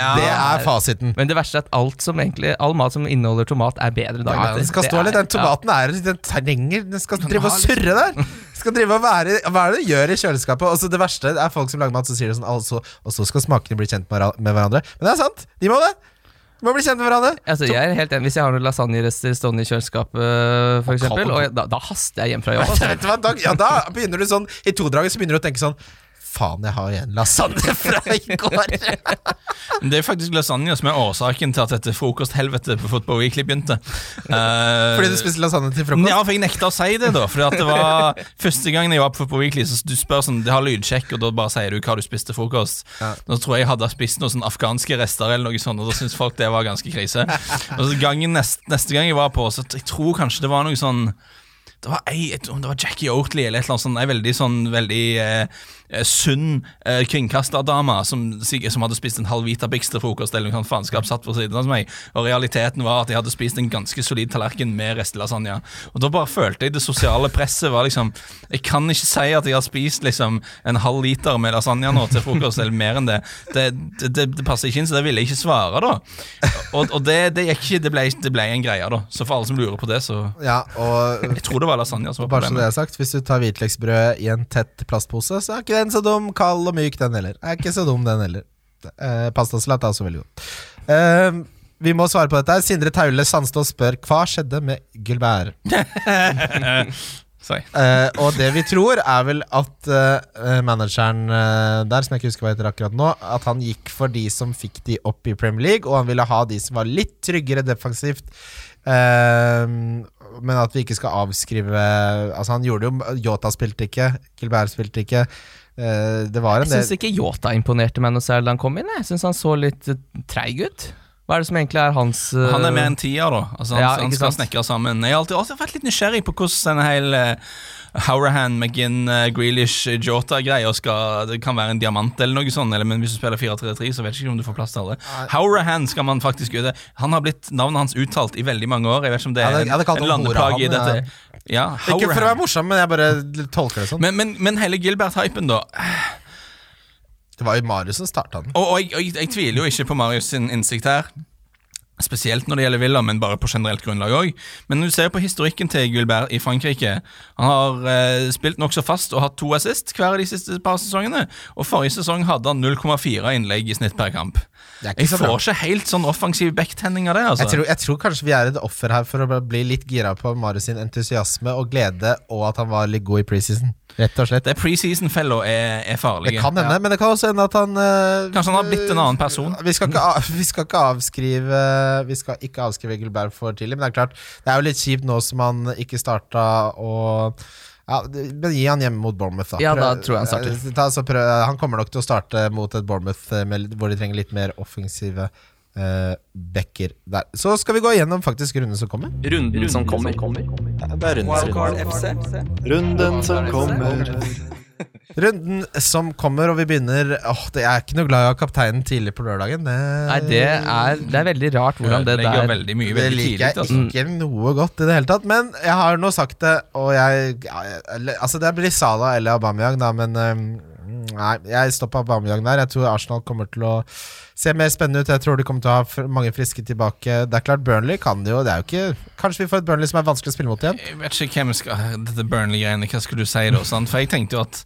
Ja. Det er fasiten. Men det verste er at alt som egentlig All mat som inneholder tomat, er bedre dagen Ja, den skal stå litt. Den tomaten er Den trenger Den skal drive og surre der. Skal drive og være Hva er det du gjør i kjøleskapet? Og så Det verste er folk som lager mat, så sier det sånn altså, Og så skal smakene bli kjent med hverandre- Men det er sant. De må det. De må bli kjent med hverandre. Altså, jeg er helt enig Hvis jeg har noen lasagnerester stående i kjøleskapet, for eksempel, og jeg, da, da haster jeg hjem fra jobb. Altså. Ja, da begynner du sånn I todraget så begynner du å tenke sånn Faen, jeg har igjen lasagne fra i går. Det er faktisk lasagne som er årsaken til at dette frokosthelvetet på Football Weekly begynte. Uh, Fordi du spiste lasagne til frokost? Ja, for jeg nekta å si det, da. Fordi at det var Første gangen jeg var på Football Weekly, så du spør sånn Det har lydsjekk, og da bare sier du hva du spiste frokost. Ja. Da tror jeg jeg hadde spist noen sånn afghanske rester, eller noe sånt, og da syntes folk det var ganske krise. Og så gangen neste, Neste gang jeg var på, så jeg tror kanskje det var noe sånn det var, ei, det var Jackie Oatley eller et eller annet sånt. Ei veldig sånn veldig eh, sunn eh, kringkasterdame som, som hadde spist en halv Weetabix til frokost eller noe sånt faenskap, satt på siden av meg. Og realiteten var at jeg hadde spist en ganske solid tallerken med restelasagne. Og da bare følte jeg det sosiale presset var liksom Jeg kan ikke si at jeg har spist liksom en halv liter med lasagne nå til frokost, eller mer enn det. Det, det, det, det passer ikke inn, så det ville jeg ikke svare, da. Og, og det, det gikk ikke, det ble, det ble en greie, da. Så for alle som lurer på det, så Ja, og Jeg tror det var lasagne som var Bare så det problemet. er sagt, Hvis du tar hvitløksbrød i en tett plastpose, så er ikke den så dum. Kald og myk, den heller. Er ikke så dum, den heller. Eh, Pastasalat er også veldig god. Eh, vi må svare på dette. Sindre Taule Sandstål spør hva skjedde med Gilbert. Eh, og det vi tror, er vel at eh, manageren eh, der, som jeg ikke husker hva heter akkurat nå, at han gikk for de som fikk de opp i Premier League, og han ville ha de som var litt tryggere defensivt. Eh, men at vi ikke skal avskrive Altså, han gjorde jo Yota spilte ikke, Gilbert spilte ikke. Eh, det var en Jeg syns ikke Yota imponerte meg noe særlig da han kom inn. Jeg syns han så litt eh, treig ut. Hva er det som egentlig er hans uh... Han er mer en tier, da. Altså, han, Ja, han skal snekre sammen. Jeg har alltid også vært litt nysgjerrig på hvordan en hel uh, Howrahan, McGinn, uh, Grealish, Jota-greia skal Det kan være en diamant eller noe sånt, eller, men hvis du spiller 4-3-3, så vet jeg ikke om du får plass til alle. Howrahan skal man faktisk gjøre. Han har blitt navnet hans uttalt i veldig mange år. Jeg vet ikke om det er ja, det, ja, det en ham landeplage i dette. Ja, Ikke for å være morsom, men jeg bare tolker det sånn. Men, men, men hele Gilbert-hypen, da. det var jo Marius som starta den. Og, og jeg, og jeg, jeg tviler jo ikke på Marius sin innsikt her. Spesielt når det gjelder Villa, men bare på generelt grunnlag òg. Men når du ser på historikken til Gulbert i Frankrike Han har eh, spilt nokså fast og hatt to assist hver av de siste par sesongene. Og forrige sesong hadde han 0,4 innlegg i snitt per kamp. Jeg får ikke helt sånn offensiv backtenning av det. altså Jeg tror, jeg tror kanskje vi er et offer her for å bli litt gira på Marius sin entusiasme og glede, og at han var litt god i preseason. Rett og slett. Det preseason-fella er, er Det kan hende, men det kan også hende at han øh, Kanskje han har blitt en annen person. Vi skal ikke, av- vi skal ikke avskrive Vi skal ikke avskrive Gilbert for tidlig, men det er klart Det er jo litt kjipt nå som han ikke starta og ja, men Gi han hjemme mot Bournemouth, da. Ja, da tror jeg han starter. eh, Ta, så prøv, han kommer nok til å starte mot et Bournemouth eh, med, hvor de trenger litt mer offensive eh, backer der. Så skal vi gå igjennom faktisk runden som kommer. Runden som kommer. Det er. Runden som kommer. Runden som kommer, og vi begynner Åh, Jeg er ikke noe glad i å ha kapteinen tidlig på lørdagen. Det, Nei, det er, det er veldig rart hvordan det der veldig mye Det veldig liker tidlig. jeg Altså. ikke noe godt i det hele tatt. Men jeg har nå sagt det, og jeg ja, jeg- Altså, det blir Salah eller Aubameyang, da, men øhm, Nei, jeg stopper Aubameyang der. Jeg tror Arsenal kommer til å se mer spennende ut. Jeg tror de kommer til å ha mange friske tilbake. Det er klart, Burnley kan det jo. Det er jo ikke Kanskje vi får et Burnley som er vanskelig å spille mot igjen? Jeg vet ikke hvem skal Dette Burnley-greiene, hva skulle du si da? For jeg tenkte jo at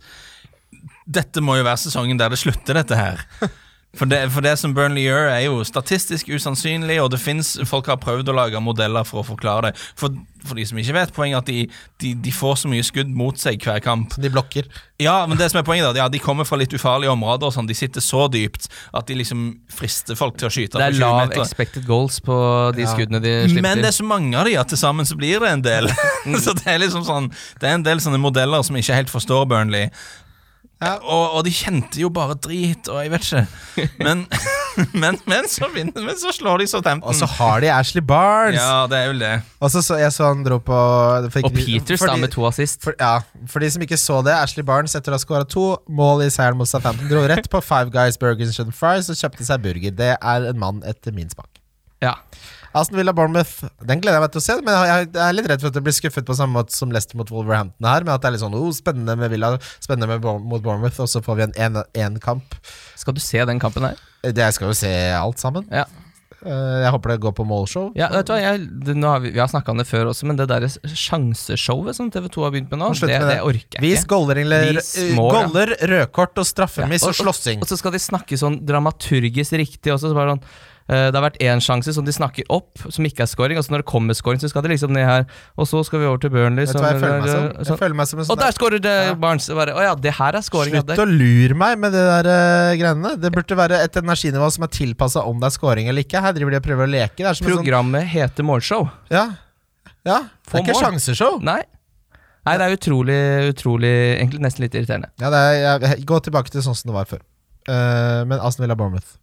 dette må jo være sesongen der det slutter, dette her. For det, for det som Burnley gjør, er jo statistisk usannsynlig, og det finnes, folk har prøvd å lage modeller for å forklare det. For, for de som ikke vet, poenget er at de, de, de får så mye skudd mot seg hver kamp. De blokker. Ja, men det som er poenget da, ja, De kommer fra litt ufarlige områder, og sånn, de sitter så dypt at de liksom frister folk til å skyte. Det er lav meter. expected goals på de Ja. skuddene de slipper Men det er så mange av de at til sammen så blir det en del. så det er liksom sånn Det er en del sånne modeller som ikke helt forstår Burnley. Og, og de kjente jo bare drit, og jeg vet ikke. Men, men, men, så, vinner, men så slår de Og så har de Ashley Barnes! Ja, det er vel det. Og så så jeg så han dro på fikk, Og Peters da med to assist. For, ja, for de som ikke så det, Ashley Barnes etter å ha skåra to mål i seieren mot Southampton, dro rett på Five Guys Burgers and Fries og kjøpte seg burger. Det er en mann etter min smak. Ja. Aston Villa Bournemouth, den gleder jeg meg til å se. Men jeg er litt redd for at det blir skuffet på samme måte som Leicester mot Wolverhampton her. Men at det er litt sånn oh, spennende med Villa, spennende med Bour- mot Bournemouth, og så får vi en én-kamp. Skal du se den kampen her? Jeg skal jo se alt sammen. Ja. Eh, Jeg håper det går på målshow. Ja, vet du hva, jeg, det, har vi, vi har snakka om det før også, men det der sjanseshowet som TV2 har begynt med nå, det, med det orker jeg Vis ikke. goller, Vis eh, ja. goller, rødkort og straffemiss Ja, og slåssing. Og så skal de snakke sånn dramaturgisk riktig også. Så bare sånn, eh, det har vært én sjanse som de snakker opp, som ikke er scoring. Altså når det kommer scoring, så skal de liksom ned her. Og så skal vi over til Burnley. Som, jeg føler som? sånn- Jeg føler meg som en og sånn der scorer det Barnes! Bare, Å ja, det her er scoring. Slutt å lure meg med det der uh, greiene. Det burde være et energinivå som er tilpassa om det er scoring eller ikke. Her driver de og prøver å leke. Sånn, Programmet heter Målshow. ja. ja. Det er ikke mål. sjanseshow. Nei. Nei, det er utrolig, utrolig Egentlig nesten litt irriterende. Ja, det er, jeg, gå tilbake til sånn som det var før. Uh, men Aston Villa Bournemouth.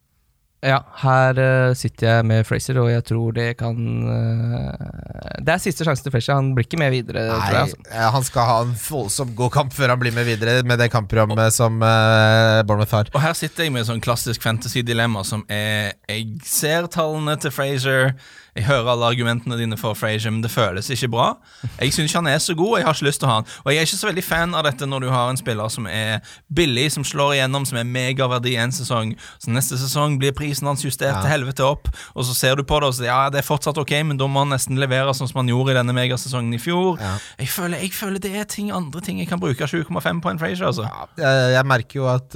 Ja, her uh, sitter jeg med Fraser, og jeg tror det kan uh, Det er siste sjansen til Fraser. Han blir ikke med videre, tror jeg. Nei, Altså. han skal ha en voldsomt god kamp før han blir med videre med det kampprogrammet som uh, Bournemouth har. Og her sitter jeg med sånn klassisk fantasy-dilemma som er Jeg ser tallene til Frazier, jeg hører alle argumentene dine for Frazier, men det føles ikke bra. Jeg syns ikke han er så god, og jeg har ikke lyst til å ha han. Og jeg er ikke så veldig fan av dette når du har en spiller som er billig, som slår igjennom, som er megaverdi en sesong. Så neste sesong blir prisen hans justert Ja. til helvete opp, og så ser du på det og sier ja, det er fortsatt ok, men da må han nesten levere sånn som han gjorde i denne megasesongen i fjor. Ja. Jeg, føler, jeg føler det er ting, andre ting jeg kan bruke 7,5 på en Frazier, altså. Jeg, jeg merker jo at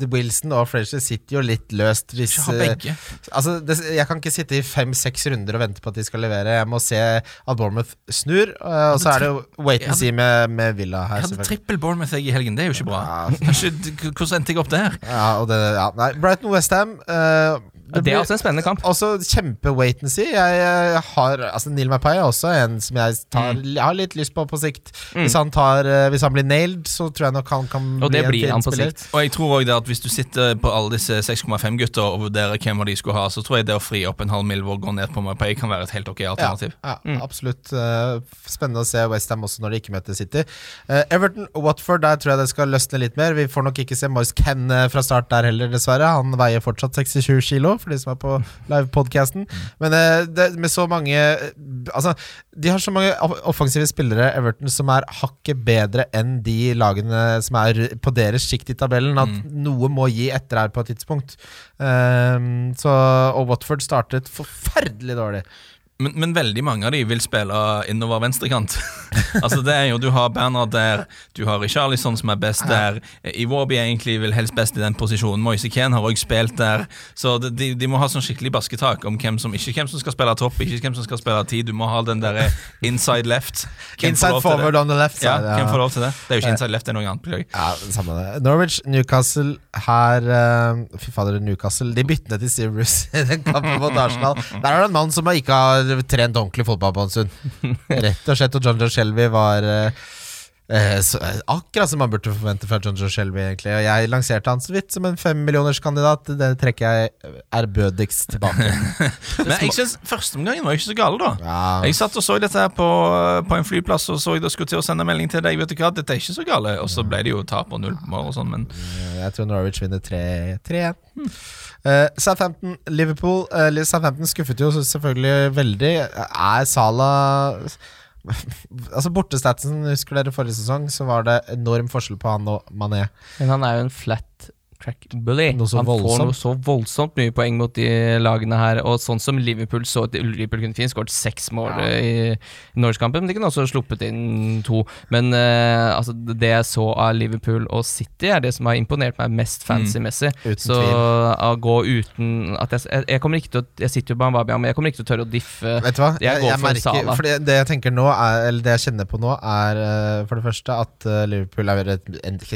de Wilson og Frazier sitter jo litt løst. Hvis, Ikke ha begge. Uh, Altså, det, jeg kan ikke sitte i fem-seks runder og vente på at de skal levere. Jeg må se at Bournemouth snur. øh, og så er det jo wait and see med, med Villa her. Jeg hadde trippel Bournemouth jeg i helgen, det er jo ikke bra. Ja. Hvordan endte jeg opp der? Ja, og det, ja, nei, Brighton Westham uh, Det er også en spennende kamp. også kjempe wait and see. Jeg, jeg har, altså Neil Mapai er også en som jeg, tar, Mm. jeg har litt lyst på på sikt. Hvis, han tar, øh, hvis han blir nailed, så tror jeg nok han kan Og bli en blir fin han på spiller. sikt. Og jeg tror også det at Hvis du sitter på alle disse 6,5-gutter og vurderer hvem av de skulle ha, så tror jeg det å fri opp en halv mil og gå ned på Mapai kan være et helt ok alternativ. Ja, ja absolutt. Eh, spennende å se Westham også når de ikke møter City. Eh, Everton Watford, der tror jeg det skal løsne litt mer. Vi får nok ikke se Moise Ken eh, fra start der heller, dessverre. Han veier fortsatt 67 kilo. For de som er på livepodkasten. Men eh, det, med så mange eh, Altså, de har så mange offensive spillere, Everton, som er hakket bedre enn de lagene som er på deres sjikt i tabellen, at noe må gi etter her på et tidspunkt. Um, så, og Watford startet forferdelig dårlig. Men, men veldig mange av de vil spille innover venstrekant. altså det er jo, Du har Bernhard der, du har Richarlison som er best der. Iwobi egentlig vil helst best i den posisjonen. Moise Kane har også spilt der. Så de, de må ha sånn skikkelig basketak om hvem som ikke hvem som skal spille topp, ikke hvem som skal spille tid. Du må ha den der inside left. Hvem Inside det? forward on the left Ja, side. hvem får lov til det? Det er jo ikke inside left, det er noe annet. Ja, Ja, samme det. Norwich, Newcastle her eh, Fy fader, Newcastle. De byttene til Steve Bruce i den kampen mot Arsenal. Der er det en mann som ikke har trent ordentlig fotball på en stund. Rett og slett. Og John Joe Shelby var eh, eh, så, eh, akkurat som man burde forvente fra John Joe Shelby. egentlig Og Jeg lanserte han så vidt som en femmillionerskandidat. Det trekker jeg ærbødigst tilbake. Men jeg synes Førsteomgangen var ikke så gal, da. Ja, Jeg satt og så dette her på, på en flyplass og så jeg skulle til å sende melding til deg. Vet du hva, Dette er ikke så gale. Og så ble det jo tap og null på mål og sånn, men Jeg tror Norwich vinner 3-1. Eh, Southampton, Liverpool eh, Southampton skuffet jo selvfølgelig veldig. Er Salah Altså Bortestatsen, husker dere forrige sesong, så var det enorm forskjell på han og Mané. Men han er jo en flat track bully. Han voldsomt. får noe så voldsomt mye poeng mot de lagene her. Og sånn som Liverpool så Liverpool kunne fint skåret seks mål Ja. i, Norgeskampen, men de kunne også sluppet inn to. Men uh, altså, det jeg så av Liverpool og City, er det som har imponert meg mest fancy-messig. Mm. Så å gå uten at jeg, jeg, jeg kommer ikke til å Jeg sitter jo på Ambabia, men jeg kommer ikke til å tørre å diffe. Vet du hva? Jeg for merker, Salah. fordi det jeg tenker nå er, Eller det jeg kjenner på nå, er eh, for det første at eh, Liverpool er et,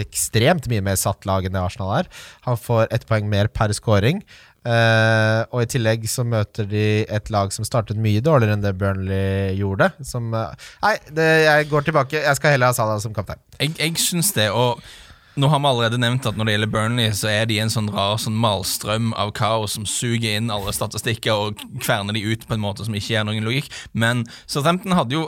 ekstremt mye mer satt lag enn det Arsenal er. Han får ett poeng mer per scoring. Uh, og i tillegg så møter de et lag som startet mye dårligere enn det Burnley gjorde. Som uh, Nei, det, jeg går tilbake. Jeg skal heller ha Salah som kaptein. jeg, jeg syns det. Og nå har vi allerede nevnt at når det gjelder Burnley, så er de en sånn rar sånn malstrøm av kaos som suger inn alle statistikker og kverner de ut på en måte som ikke gir noen logikk. Men Southampton hadde jo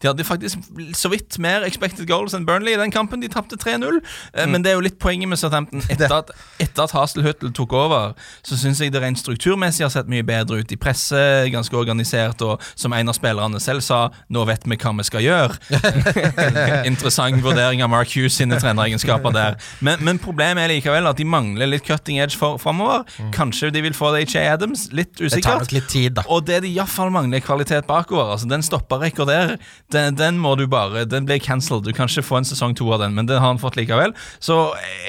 De hadde faktisk så vidt mer expected goals enn Burnley i den kampen. De tapte 3-0. Mm. Men det er jo litt poenget med Southampton. Etter at, etter at Hastelhüttel tok over, så syns jeg det rent strukturmessig har sett mye bedre ut. i presse, ganske organisert, og som en av spillerne selv sa, nå vet vi hva vi skal gjøre. Interessant vurdering av Mark Hughes sine treneregenskaper der. Men, men problemet er likevel at de mangler litt cutting edge for, framover. Kanskje de vil få det i Che Adams, litt usikkert. Det tar nok litt tid, da. Og det de iallfall mangler, er kvalitet bakover. Altså Den stopperrekka der, den, den må du bare Den blir cancelled. Du kan ikke få en sesong to av den, men det har han fått likevel. Så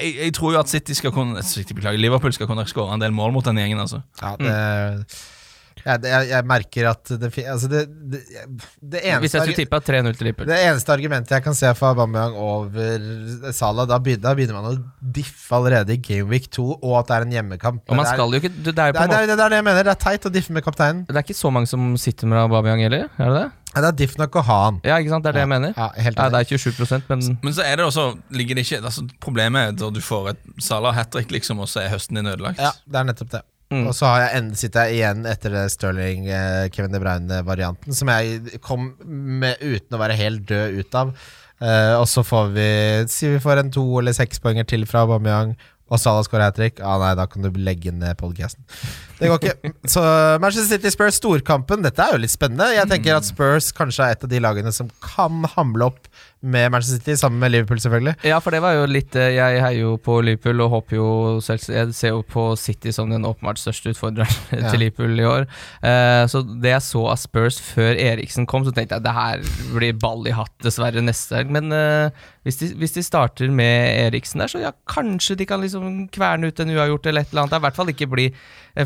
jeg, jeg tror jo at City skal kunne City, beklager, Liverpool skal kunne skåre en del mål mot den gjengen. altså Ja, det, ja, det, jeg, jeg merker at det, altså det, det, det Hvis eneste jeg skulle tippa 3-0 til Liverpool. Det eneste argumentet jeg kan se for Aubameyang over Salah, da begynner, da begynner man å diffe allerede i Gameweek 2, og at det er en hjemmekamp. Og man det, er, skal jo ikke Det, er jo på det, måte er, det er det jeg mener. Det er teit å diffe med kapteinen. Det er ikke så mange som sitter med Aubameyang heller, er det det? Ja, Det er diff nok å ha han. Ja, ikke sant? Det er det jeg mener. Ja, helt Ja, det er 27 men Men så er det også ligger det ikke altså Problemet er da du får et Salah hat trick, liksom, og så er høsten din ødelagt. Ja, det er nettopp det. Mm. Og så har jeg sitter jeg igjen etter det Sterling eh, Kevin De Bruyne-varianten, som jeg kom med uten å være helt død ut av. Eh, og så får vi Sier vi får en to eller seks poenger til fra Aubameyang, og Salah skårer hat trick. Ah, nei, da kan du legge ned podcasten. Det går ikke. Så Manchester City Spurs, storkampen. Dette er jo litt spennende. Jeg tenker at Spurs kanskje er et av de lagene som kan hamle opp med Manchester City, sammen med Liverpool, selvfølgelig. Ja, for det var jo litt eh, Jeg heier jo på Liverpool og håper jo selv Jeg ser jo på City som den åpenbart største utfordreren Ja. til Liverpool i år. Uh, så det jeg så av Spurs før Eriksen kom, så tenkte jeg det her blir ball i hatt, dessverre, neste helg. Men uh, hvis, de, hvis de starter med Eriksen der, så ja, kanskje de kan liksom kverne ut en uavgjort eller et eller annet. Det er I hvert fall ikke bli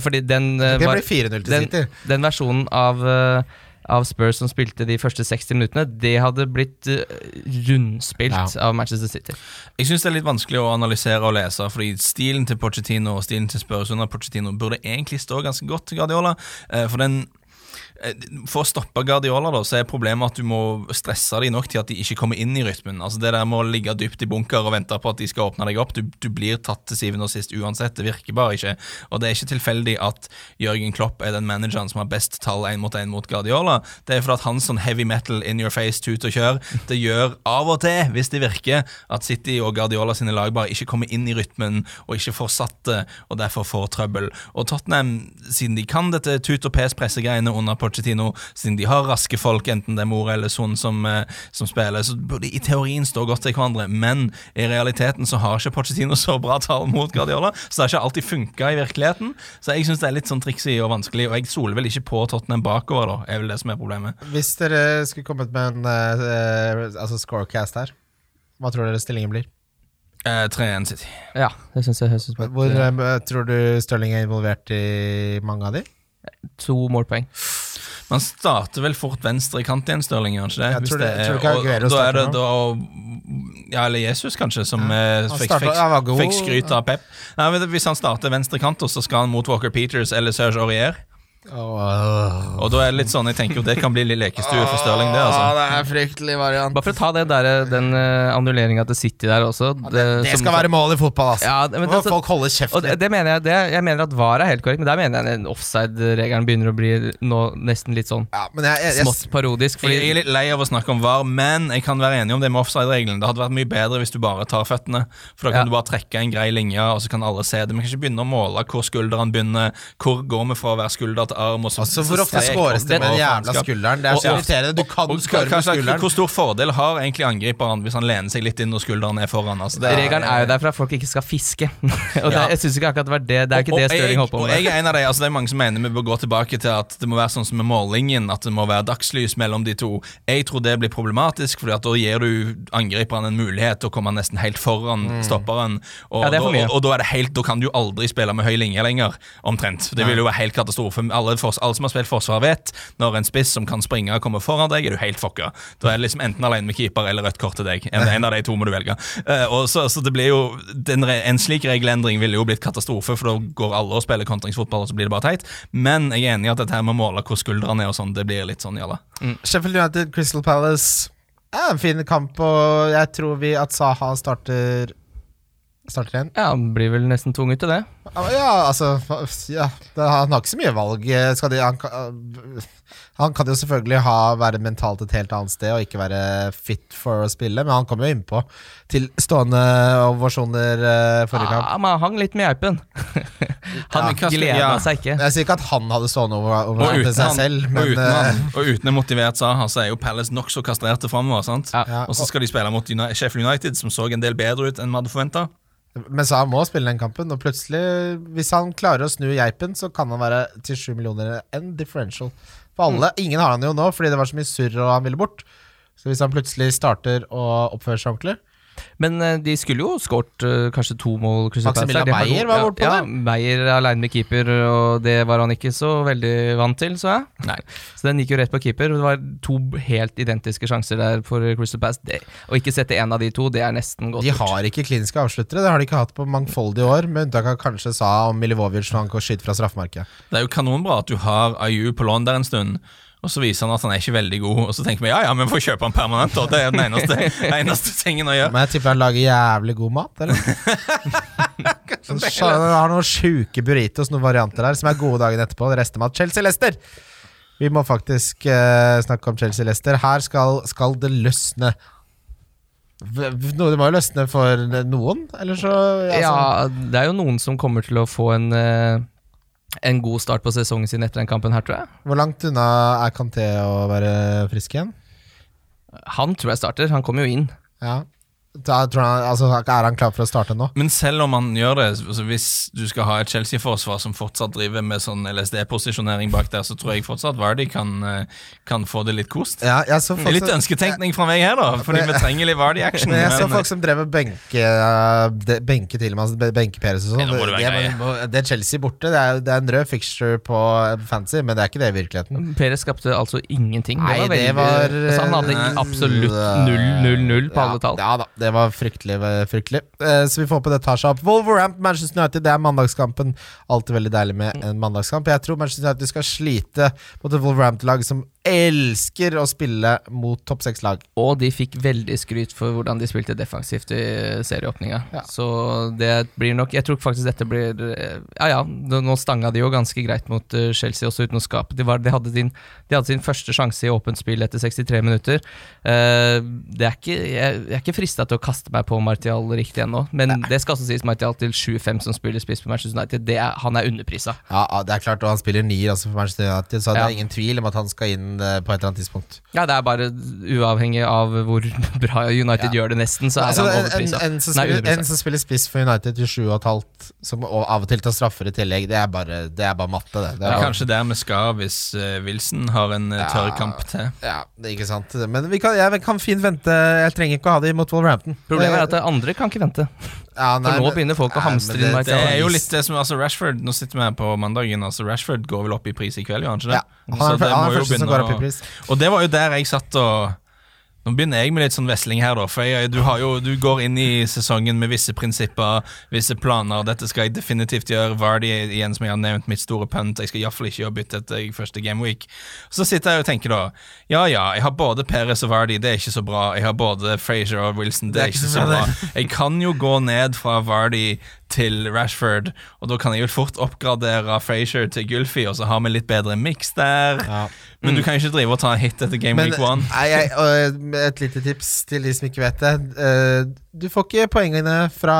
Fordi den uh, Det blir 4-0 til den, City. den versjonen av, av Spurs som spilte de første 60 minuttene, det hadde blitt eh, rundspilt Ja. av Manchester City. Jeg syns det er litt vanskelig å analysere og lese, fordi stilen til Pochettino og stilen til Spurs under Pochettino burde egentlig stå ganske godt til Guardiola. eh, For den For å stoppe Guardiola da, så er problemet at du må stresse dem nok til at de ikke kommer inn i rytmen. Altså Det der med å ligge dypt i bunker og vente på at de skal åpne deg opp, du, du blir tatt til syvende og sist uansett. Det virker bare ikke. Og det er ikke tilfeldig at Jørgen Klopp er den manageren som har best tall én mot én mot Guardiola. Det er fordi at hans sånn heavy metal in your face, tut og kjør, det gjør av og til, hvis det virker, at City og Guardiola sine lag bare ikke kommer inn i rytmen og ikke får satt det, og derfor får trøbbel. Og Tottenham, siden de kan dette tut og pes-pressegreiene under Pochettino, siden de har raske folk, enten det er Mora eller Son som, eh, som spiller, så burde de i teorien stå godt til hverandre, men i realiteten så har ikke Pochettino så bra tall mot Guardiola, så det har ikke alltid funka i virkeligheten. Så jeg syns det er litt sånn triksig og vanskelig, og jeg soler vel ikke på Tottenham bakover, da, er vel det som er problemet. Hvis dere skulle kommet med en uh, altså scorecast her, hva tror dere stillingen blir? Eh, 3-1 City. Ja, det syns jeg høres ut som Hvor eh, tror du Stirling er involvert i mange av de? to målpoeng. Man starter vel fort venstre i kant igjen, Stirling, gjør han ikke det? Og- Da er det da Ja, eller Jesus, kanskje, som ja. han fikk, startet- fikk, fikk skryt av Pep. Nei, Hvis han starter venstre kant, så skal han mot Walker Peters eller Serge Aurier. Åh, Og da er det litt sånn, jeg tenker jo det kan bli litt lekestue for Stirling, det. altså det er fryktelig variant. Bare for å ta det der, den uh, annulleringa til City der også. Det, Det som- skal være mål i fotball, altså. Ja, men altså- folk holder Og det, det mener jeg det, Jeg mener at VAR er helt korrekt, men der mener jeg den offside-regelen begynner å bli nå nesten litt sånn ja, men jeg, jeg, smått parodisk. Jeg er litt lei av å snakke om VAR, men jeg kan være enig om det med offside-regelen. Det hadde vært mye bedre hvis du bare tar føttene. For da kan Ja. du bare trekke en grei linje, og så kan alle se det. Men kan ikke begynne å måle hvor skulderen begynner. Hvor går vi fra å være skulder til arm? Og så, altså, hvor ofte skåres det med den jævla skulderen? Det er så irriterende. Du kan Og skåre med skulderen. Hvor stor fordel har egentlig angriperen hvis han lener seg litt inn når skulderen er foran? Altså, det regelen er jo der for at folk ikke skal fiske. og det, jeg synes ikke akkurat det var det Det er ikke Og- det og det Stirling holdt på Og med. jeg er en av de, altså Det er mange som mener vi bør gå tilbake til at det må være sånn som med målingen, at det må være dagslys mellom de to. Jeg tror det blir problematisk, at da gir du angriperen en mulighet til å komme nesten helt foran stopperen. Og, Ja, er og, og da er det helt, da kan du jo aldri spille med høy linje lenger, omtrent. Det vil jo være helt katastrofe. Alle, fors- alle som har spilt forsvar, vet når en spiss som kan springe og komme foran deg, er du helt fucka. Da er det liksom enten alene med keeper eller rødt kort til deg. En, en av de to må du velge. Uh, så, så det blir jo den, En slik regelendring ville jo blitt katastrofe, for da går alle og spiller kontringsfotball, og så blir det bare teit. Men jeg er enig i at dette her med å måle hvor skuldrene er og sånn, det blir litt sånn jalla. Sheffield United, Crystal Palace er en fin kamp, og jeg tror vi at Saha starter Starter igjen. Ja, Han blir vel nesten tvunget til det. Ja, altså ja, det, Han har ikke så mye valg. Skal de, han, kan- han kan jo selvfølgelig ha, være mentalt et helt annet sted og ikke være fit for å spille, men han kom jo innpå til stående ovasjoner eh, forrige kamp. Men han hang litt med geipen. han Ja. gleda Ja. seg ikke. Jeg sier ikke at han hadde stående over, over uten, seg han, selv, og, uten eh, han, og uten en motivert Saha, så er jo Palace nokså kastrerte framover. Ja. Ja. Og så skal de spille mot Sheffield United, som så en del bedre ut enn vi hadde forventa. Men han må spille den kampen, og plutselig, hvis han klarer å snu geipen, så kan han være til sju millioner en differential. For alle, Ingen har han jo nå, fordi det var så mye surr og han ville bort. Så hvis han plutselig starter å oppføre seg ordentlig Men eh, de skulle jo skåret eh, kanskje to mål. Maximilla Maximilian Meyer var ja, bortpå ja, der. Meyer er aleine med keeper, og det var han ikke så veldig vant til, så jeg. Nei. Så den gikk jo rett på keeper. Det var to helt identiske sjanser der for Crystal Pass. Det, å ikke sette en av de to, det er nesten godt De har ikke kliniske avsluttere, det har de ikke hatt på mangfoldige år, med unntak av kanskje sa om Milivovic når han kan skyte fra straffemerket. Det er jo kanonbra at du har Ayu på lån der en stund, og så viser han at han er ikke veldig god, og så tenker vi ja, ja, men vi får kjøpe han permanent, og det er den eneste, eneste tingen å gjøre. Men jeg tipper han lager jævlig god mat, eller? Han har noen sjuke burritos, noen varianter der, som er gode dagen etterpå. Det rester med at Chelsea-Lester. Vi må faktisk uh, snakke om Chelsea-Lester. Her skal, skal det løsne. No, Det må jo løsne for noen, eller så altså, Ja, det er jo noen som kommer til å få en eh, en god start på sesongen sin etter den kampen her, tror jeg. Hvor langt unna er Kanté å være frisk igjen? Han tror jeg starter. Han kommer jo inn. Ja. Da, tror jeg, altså, er han klar for å starte nå? Men selv om han gjør det, altså hvis du skal ha et Chelsea-forsvar som fortsatt driver med sånn LSD-posisjonering bak der, så tror jeg fortsatt Vardy kan, eh, kan få det litt kost. Ja, jeg så Det er litt ønsketenkning fra meg her, da, fordi vi trenger litt Vardy-action. Men jeg så folk som drev og benke, uh, de- benke til med benke Peres og sånn. Det Det, det er Chelsea borte. Det er, det er en rød fixture på fancy, men det er ikke det i virkeligheten. Perez skapte altså ingenting. Nei, det var det veldig, var, altså, Han hadde eh, absolutt null, null, null på alle tall. Ja da, det var fryktelig. fryktelig Eh, Så vi får på det tar seg opp. Wolverhampton, Manchester United, det er mandagskampen. Alltid veldig deilig med en mandagskamp. Jeg tror Manchester United skal slite mot et Wolverhampton-lag som elsker å spille mot topp seks-lag. Og de fikk veldig skryt for hvordan de spilte defensivt i serieåpninga. Ja. Så det blir nok Jeg tror faktisk dette blir eh, Ja ja, nå stanga de jo ganske greit mot eh, Chelsea også uten å skape. De, var, de, hadde sin, de hadde sin første sjanse i åpent spill etter 63 minutter. Uh, det er ikke, jeg, jeg er ikke frista til å kaste meg på Martial riktig ennå, men det skal også sies Martial til 7-5 som spiller spiss på Manchester United. Det er, han er underprisa. Ja, det er klart, og han spiller nier altså for Manchester United, så det Ja. er ingen tvil om at han skal inn eh, på et eller annet tidspunkt. Ja, det er bare uavhengig av hvor bra United gjør det, nesten, så er Altså, han en, en, en, som spiller, en som spiller spiss for United til 7,5, som og av og til tar straffer i tillegg, det er bare, det er bare matte, det. det er bare, kanskje der vi skal hvis uh, Wilson har en uh, tørr Ja. kamp til. ja, det er ikke sant. Men vi kan, jeg kan fint vente. Jeg trenger ikke å ha det mot Wolverhampton. Problemet er at andre kan ikke vente. Ja, nei, For nå men- begynner folk å nei, hamstre det-. Det er jo litt det som altså Rashford Nå sitter vi her på mandagen. Altså Rashford går vel opp i pris i kveld, gjør han ikke det? Ja, han er, det han er første som går opp i pris. Og det var jo der jeg satt og Nå begynner jeg med litt sånn vesling her, da. For jeg, du, har jo, du går inn i sesongen med visse prinsipper, visse planer. Dette skal jeg definitivt gjøre. Vardy igjen, som jeg har nevnt, mitt store punt. Jeg skal iallfall ikke gjøre bytte etter første gameweek. Så sitter jeg og tenker da Ja ja, jeg har både Perez og Vardy, det er ikke så bra. Jeg har både Frazier og Wilson, det er ikke så bra. Jeg kan jo gå ned fra Vardy til Rashford, og da kan jeg jo fort oppgradere Frazier til Gulfi, og så har vi litt bedre miks der. Ja. Men du kan ikke drive og ta hit etter game Men week one. nei, jeg, og et lite tips til de som ikke vet det. Eh, Du får ikke poengene fra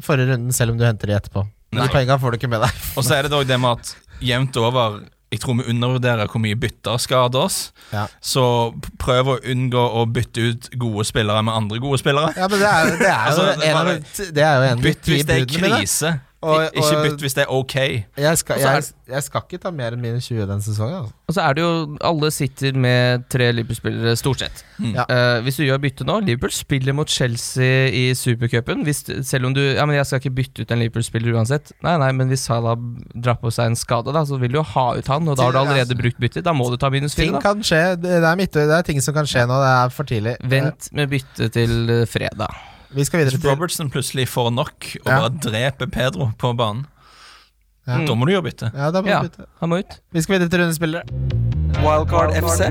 forrige runden selv om du henter de etterpå. Men De poengene får du ikke med deg. Og så er det dog det med at jevnt over Jeg tror vi undervurderer hvor mye bytter skader oss. Ja. Så prøv å unngå å bytte ut gode spillere med andre gode spillere. Ja, men det er, det er jo Altså, det er en det er jo en Bytt hvis det er krise. Med krise. Og- ikke og- bytt hvis det er ok. Jeg skal, er- jeg, jeg skal ikke ta mer enn mine 20 denne sesongen. Altså. Og så er det jo Alle sitter med tre Liverpool-spillere, stort sett. Mm. Ja. Uh, hvis du gjør bytte nå Liverpool spiller mot Chelsea i supercupen. Selv om du Ja, men jeg skal ikke bytte ut en Liverpool-spiller uansett. Nei, nei, men hvis Salah drar på seg en skade, da så vil du jo ha ut han, og da har du allerede brukt bytte. Da må du ta minus Ting fire, da. kan skje. Det, er midt, det er ting som kan skje nå. Det er for tidlig. Vent med bytte til fredag. Vi skal videre til Robertson plutselig får nok og Ja. bare dreper Pedro på banen, Ja. da må du gjøre bytte. Ja, da må Ja, vi bytte. han må ut. Vi skal videre til rundespillere. Wildcard FC.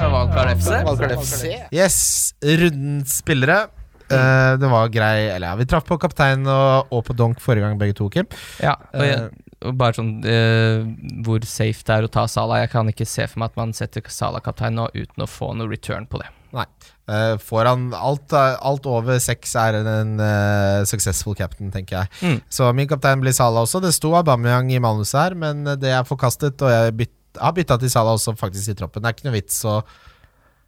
Wildcard FC. Yes, rundens spillere. Uh, det var grei Eller ja, vi traff på kaptein og, og på donk forrige gang, begge to, Kim. Ja, og jeg, og bare sånn uh, hvor safe det er å ta Salah. Jeg kan ikke se for meg at man setter Salah kaptein nå uten å få noe return på det. Nei. Uh, får han alt, alt over seks, er en uh, successful captain, tenker jeg. Mm. Så min kaptein blir Salah også. Det sto Aubameyang i manuset her, men det er forkastet, og jeg byt, har bytta til Salah også, faktisk, i troppen. Det er ikke noe vits å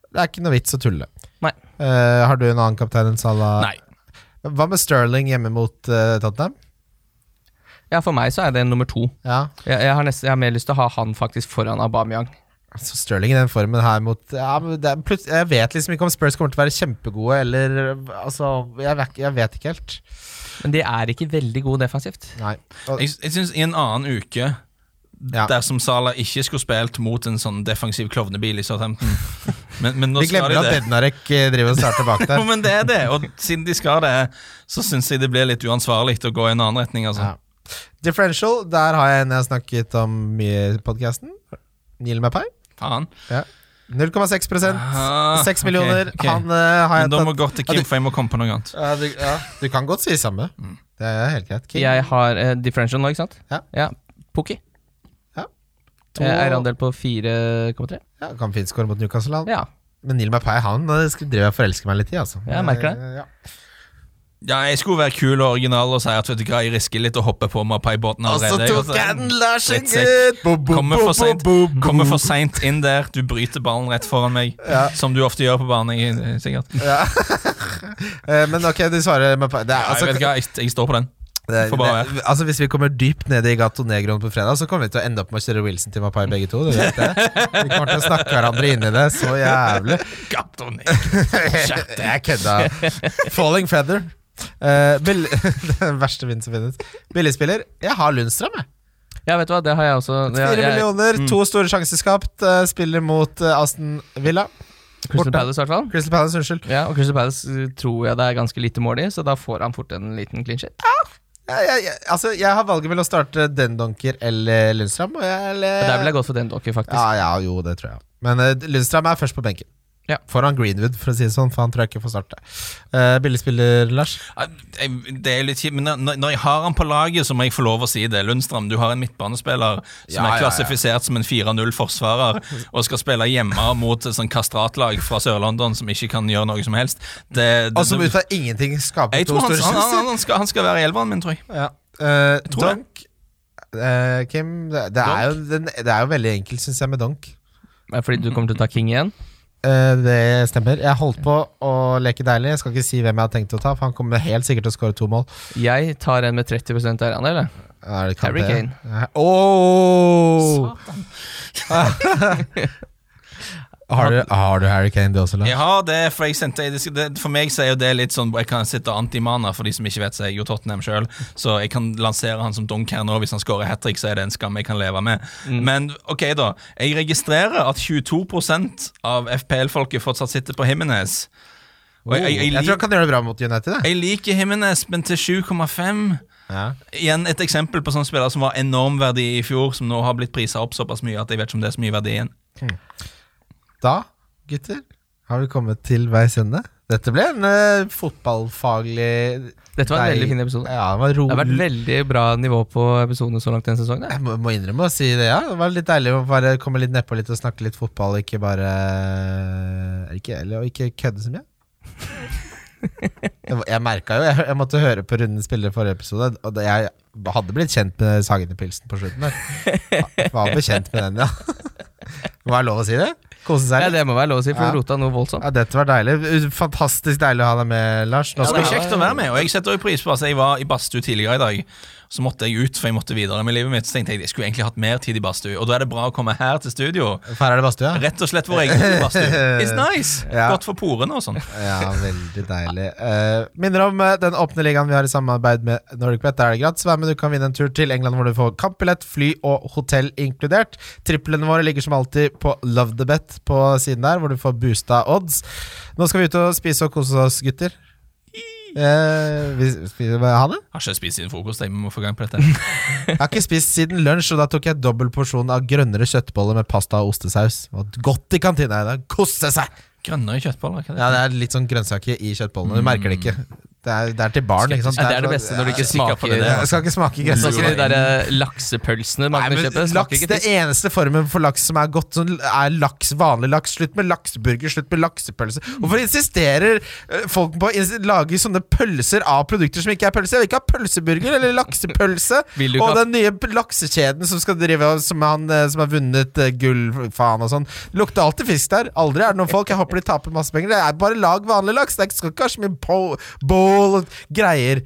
Det er ikke noe vits å tulle. Nei. Uh, har du en annen kaptein enn Salah? Nei. Hva med Sterling hjemme mot eh, Tottenham? Ja, for meg så er det nummer to. Ja, Jeg, jeg, har, nesten, jeg har mer lyst til å ha han faktisk foran Aubameyang. Altså Sterling i den formen her mot ja, det er plut- Jeg vet liksom ikke om Spurs kommer til å være kjempegode, eller Altså, jeg vet, jeg vet ikke helt. Men de er ikke veldig gode defensivt. Nei. Og, Jeg, jeg synes I en annen uke, Ja. dersom Salah ikke skulle spilt mot en sånn defensiv klovnebil i Southampton Men, men nå vi skal glemmer de at det. Bednarek eh, driver og starter bak der. men det er det, og siden de skal det, så syns jeg det blir litt uansvarlig å gå i en annen retning. Altså. Ja. Differential, der har jeg en jeg har snakket om mye i podkasten. Neil Mapai. Faen. 0,6 Ah, 6 millioner. Okay, okay. Han uh, har jeg da må gå til Ja, Kim, for jeg må komme på noe annet. ja, du, ja, du kan godt si samme. Det er helt greit. King. Jeg har uh, differential nå, ikke sant? Ja. Pukki. To- Eh, Eierandel på 4,3. Ja, kan fint skåre mot Newcastle. Han. Ja. Men Neil Mapai han Drev driver og forelsker meg litt i. Altså. Ja, jeg merker det. Ja. Ja, Jeg skulle være kul og original og si at vet du hva, jeg risker litt å hoppe på Mapai-båten Og så tok jeg den, Larsen, gutt! Kommer for seint inn der. Du bryter ballen rett foran meg, Ja. som du ofte gjør på banen. Sikkert. Ja. Eh, Men ok, du svarer Mapai. Ja, altså, jeg vet hva, jeg, jeg står på den. Det, det, altså Hvis vi kommer dypt ned i Gato Negroen på fredag, så kommer vi til å ende opp med å kjøre Wilson til Mapai begge to. Du vet det. Vi kommer til å snakke hverandre inn i det så jævlig. Jeg kødda. Falling Feather. Uh, den verste vinden som finnes. Billigspiller. Jeg har Lundstrøm, jeg. ja, vet du hva, det har jeg også. Fire millioner, Mm. to store sjanser skapt. Uh, spiller mot uh, Aston Villa. Crystal Palace, i hvert fall. Crystal Palace, unnskyld. Ja, og Crystal Palace tror jeg det er ganske lite mål i, så da får han fort en liten clean shit. Jeg, jeg, jeg, altså, jeg har valget mellom å starte Dendonker eller Lundstrøm. Og jeg, eller, Der ville jeg gått for Dendonker, faktisk. Ja, ja, jo, det tror jeg. Men uh, Lundstrøm er først på benken. Ja. Foran Greenwood, for å si det sånn, for han tror jeg ikke får starte. Uh, Billigspiller, Lars. Det er litt kjipt, men når, jeg har han på laget, så må jeg få lov å si det. Lundstrøm, du har en midtbanespiller som Ja, er er ja. klassifisert som en 4-0-forsvarer, og skal spille hjemme mot et sånn kastratlag fra Sør-London som ikke kan gjøre noe som helst. Det, det, Og som ut fra ingenting skaper jeg to tror han, store han, han, han, skal, han skal være i elveren min, tror jeg. Ja. Uh, tror. Donk uh, Kim, det, det, er jo, den, det er jo veldig enkelt, syns jeg, med Donk. Er Fordi du kommer til å ta King igjen? Eh, det stemmer. Jeg holdt på å leke deilig. Jeg skal ikke si hvem jeg har tenkt å ta, for han kommer helt sikkert til å skåre to mål. Jeg tar en med 30% eierandel, eller? Er Harry Kane. Ja. Åh! har, du, har du Harry Kane, det også, Lars? Ja, det det, for jeg sendte det, For meg så er jo det litt sånn Jeg kan sitte antimana, for de som ikke vet, så er jeg jo Tottenham sjøl. Så jeg kan lansere han som dunk her nå. Hvis han scorer hat trick, så er det en skam jeg kan leve med. Men ok, da. Jeg registrerer at 22% av FPL-folket fortsatt sitter på Jimenez. Og jeg, jeg, jeg, jeg tror han kan gjøre det bra mot United. Jeg. jeg liker Jimenez, men til 7,5 Ja. Igjen et eksempel på sånne spillere som var enorm verdi i fjor, som nå har blitt prisa opp såpass mye at jeg vet ikke om det er så mye verdi igjen. Da, gutter, har vi kommet til veis ende. Dette ble en uh, fotballfaglig Dette var en veldig fin episode. Ja, det var ro Det har vært veldig bra nivå på episodene så langt denne sesongen. Jeg må, må innrømme å si det, ja. Det var litt deilig å bare komme litt nedpå litt og snakke litt fotball, ikke bare ikke, Eller ikke kødde så mye. Jeg, jeg merka jo jeg, jeg måtte høre på Runden spillere forrige episode, og det, jeg hadde blitt kjent med Sagene-pilsen på slutten der. Var bekjent med den, ja. Må være lov å si det? Kose seg Ja, det må være lov å si, for Ja. du rota noe voldsomt. Ja, dette var deilig. Fantastisk deilig å ha deg med, Lars. Nå Det skal var vi kjekt å være med, og jeg setter jo pris på at jeg var i badstue tidligere i dag. Så måtte jeg ut, for jeg måtte videre med livet mitt. Så tenkte jeg jeg skulle egentlig hatt mer tid i badstue. Og da er det bra å komme her til studio. Her er det badstue, ja? Rett og slett vår egen badstue. It's nice! Ja. Godt for porene og sånn. Ja, veldig deilig. Uh, minner om eh, den åpne ligaen vi har i samarbeid med Nordic Pet Der er det gratis. Vær med, du kan vinne en tur til England hvor du får kampbillett, fly og hotell inkludert. Triplene våre ligger som alltid på Love the Bet på siden der, hvor du får boosta odds. Nå skal vi ut og spise og kose oss, gutter. Eh, vi spiser Ha det? Har ikke spist siden frokost. Jeg må få gang på dette. Jeg har ikke spist siden lunsj, og da tok jeg dobbel porsjon av grønnere kjøttboller med pasta og ostesaus. Var godt i kantina i dag. Kose seg! Grønnere kjøttboller. Er det? Ja, det er litt sånn grønnsaker i kjøttbollene. Du merker det ikke. Det er, det er til barn, ikke sant? Det er det beste når du ikke Jeg er på smaker det, det, Jeg skal ikke smake Sånn grønnsaker. som de der eh, laksepølsene man kan kjøpe. laks, det eneste formen for laks som er godt, er laks, vanlig laks. Slutt med lakseburger, slutt med laksepølse. Hvorfor insisterer eh, folk på å lage sånne pølser av produkter som ikke er pølse? Jeg vil ikke ha pølseburger eller laksepølse. Og den nye laksekjeden som skal drive som, han, eh, som har vunnet gull, faen og sånn. Det lukter alltid fisk der. Aldri er det noen folk. Jeg håper de taper masse penger. Det er bare lag vanlig laks. Det skal ikke ha så mye bo- bowl og greier.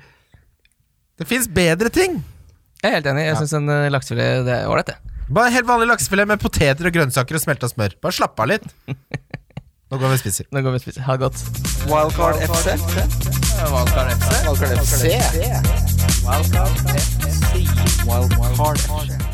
Det fins bedre ting. Jeg er helt enig. Jeg syns en uh, laksefilet det er ålreit, det. Bare helt vanlig laksefilet med poteter og grønnsaker og smelta smør. Bare slapp av litt. Nå går vi og spiser. Nå går vi og spiser. Ha det godt. Wildcard FC. Wildcard FC. Wildcard FC. Wildcard FC.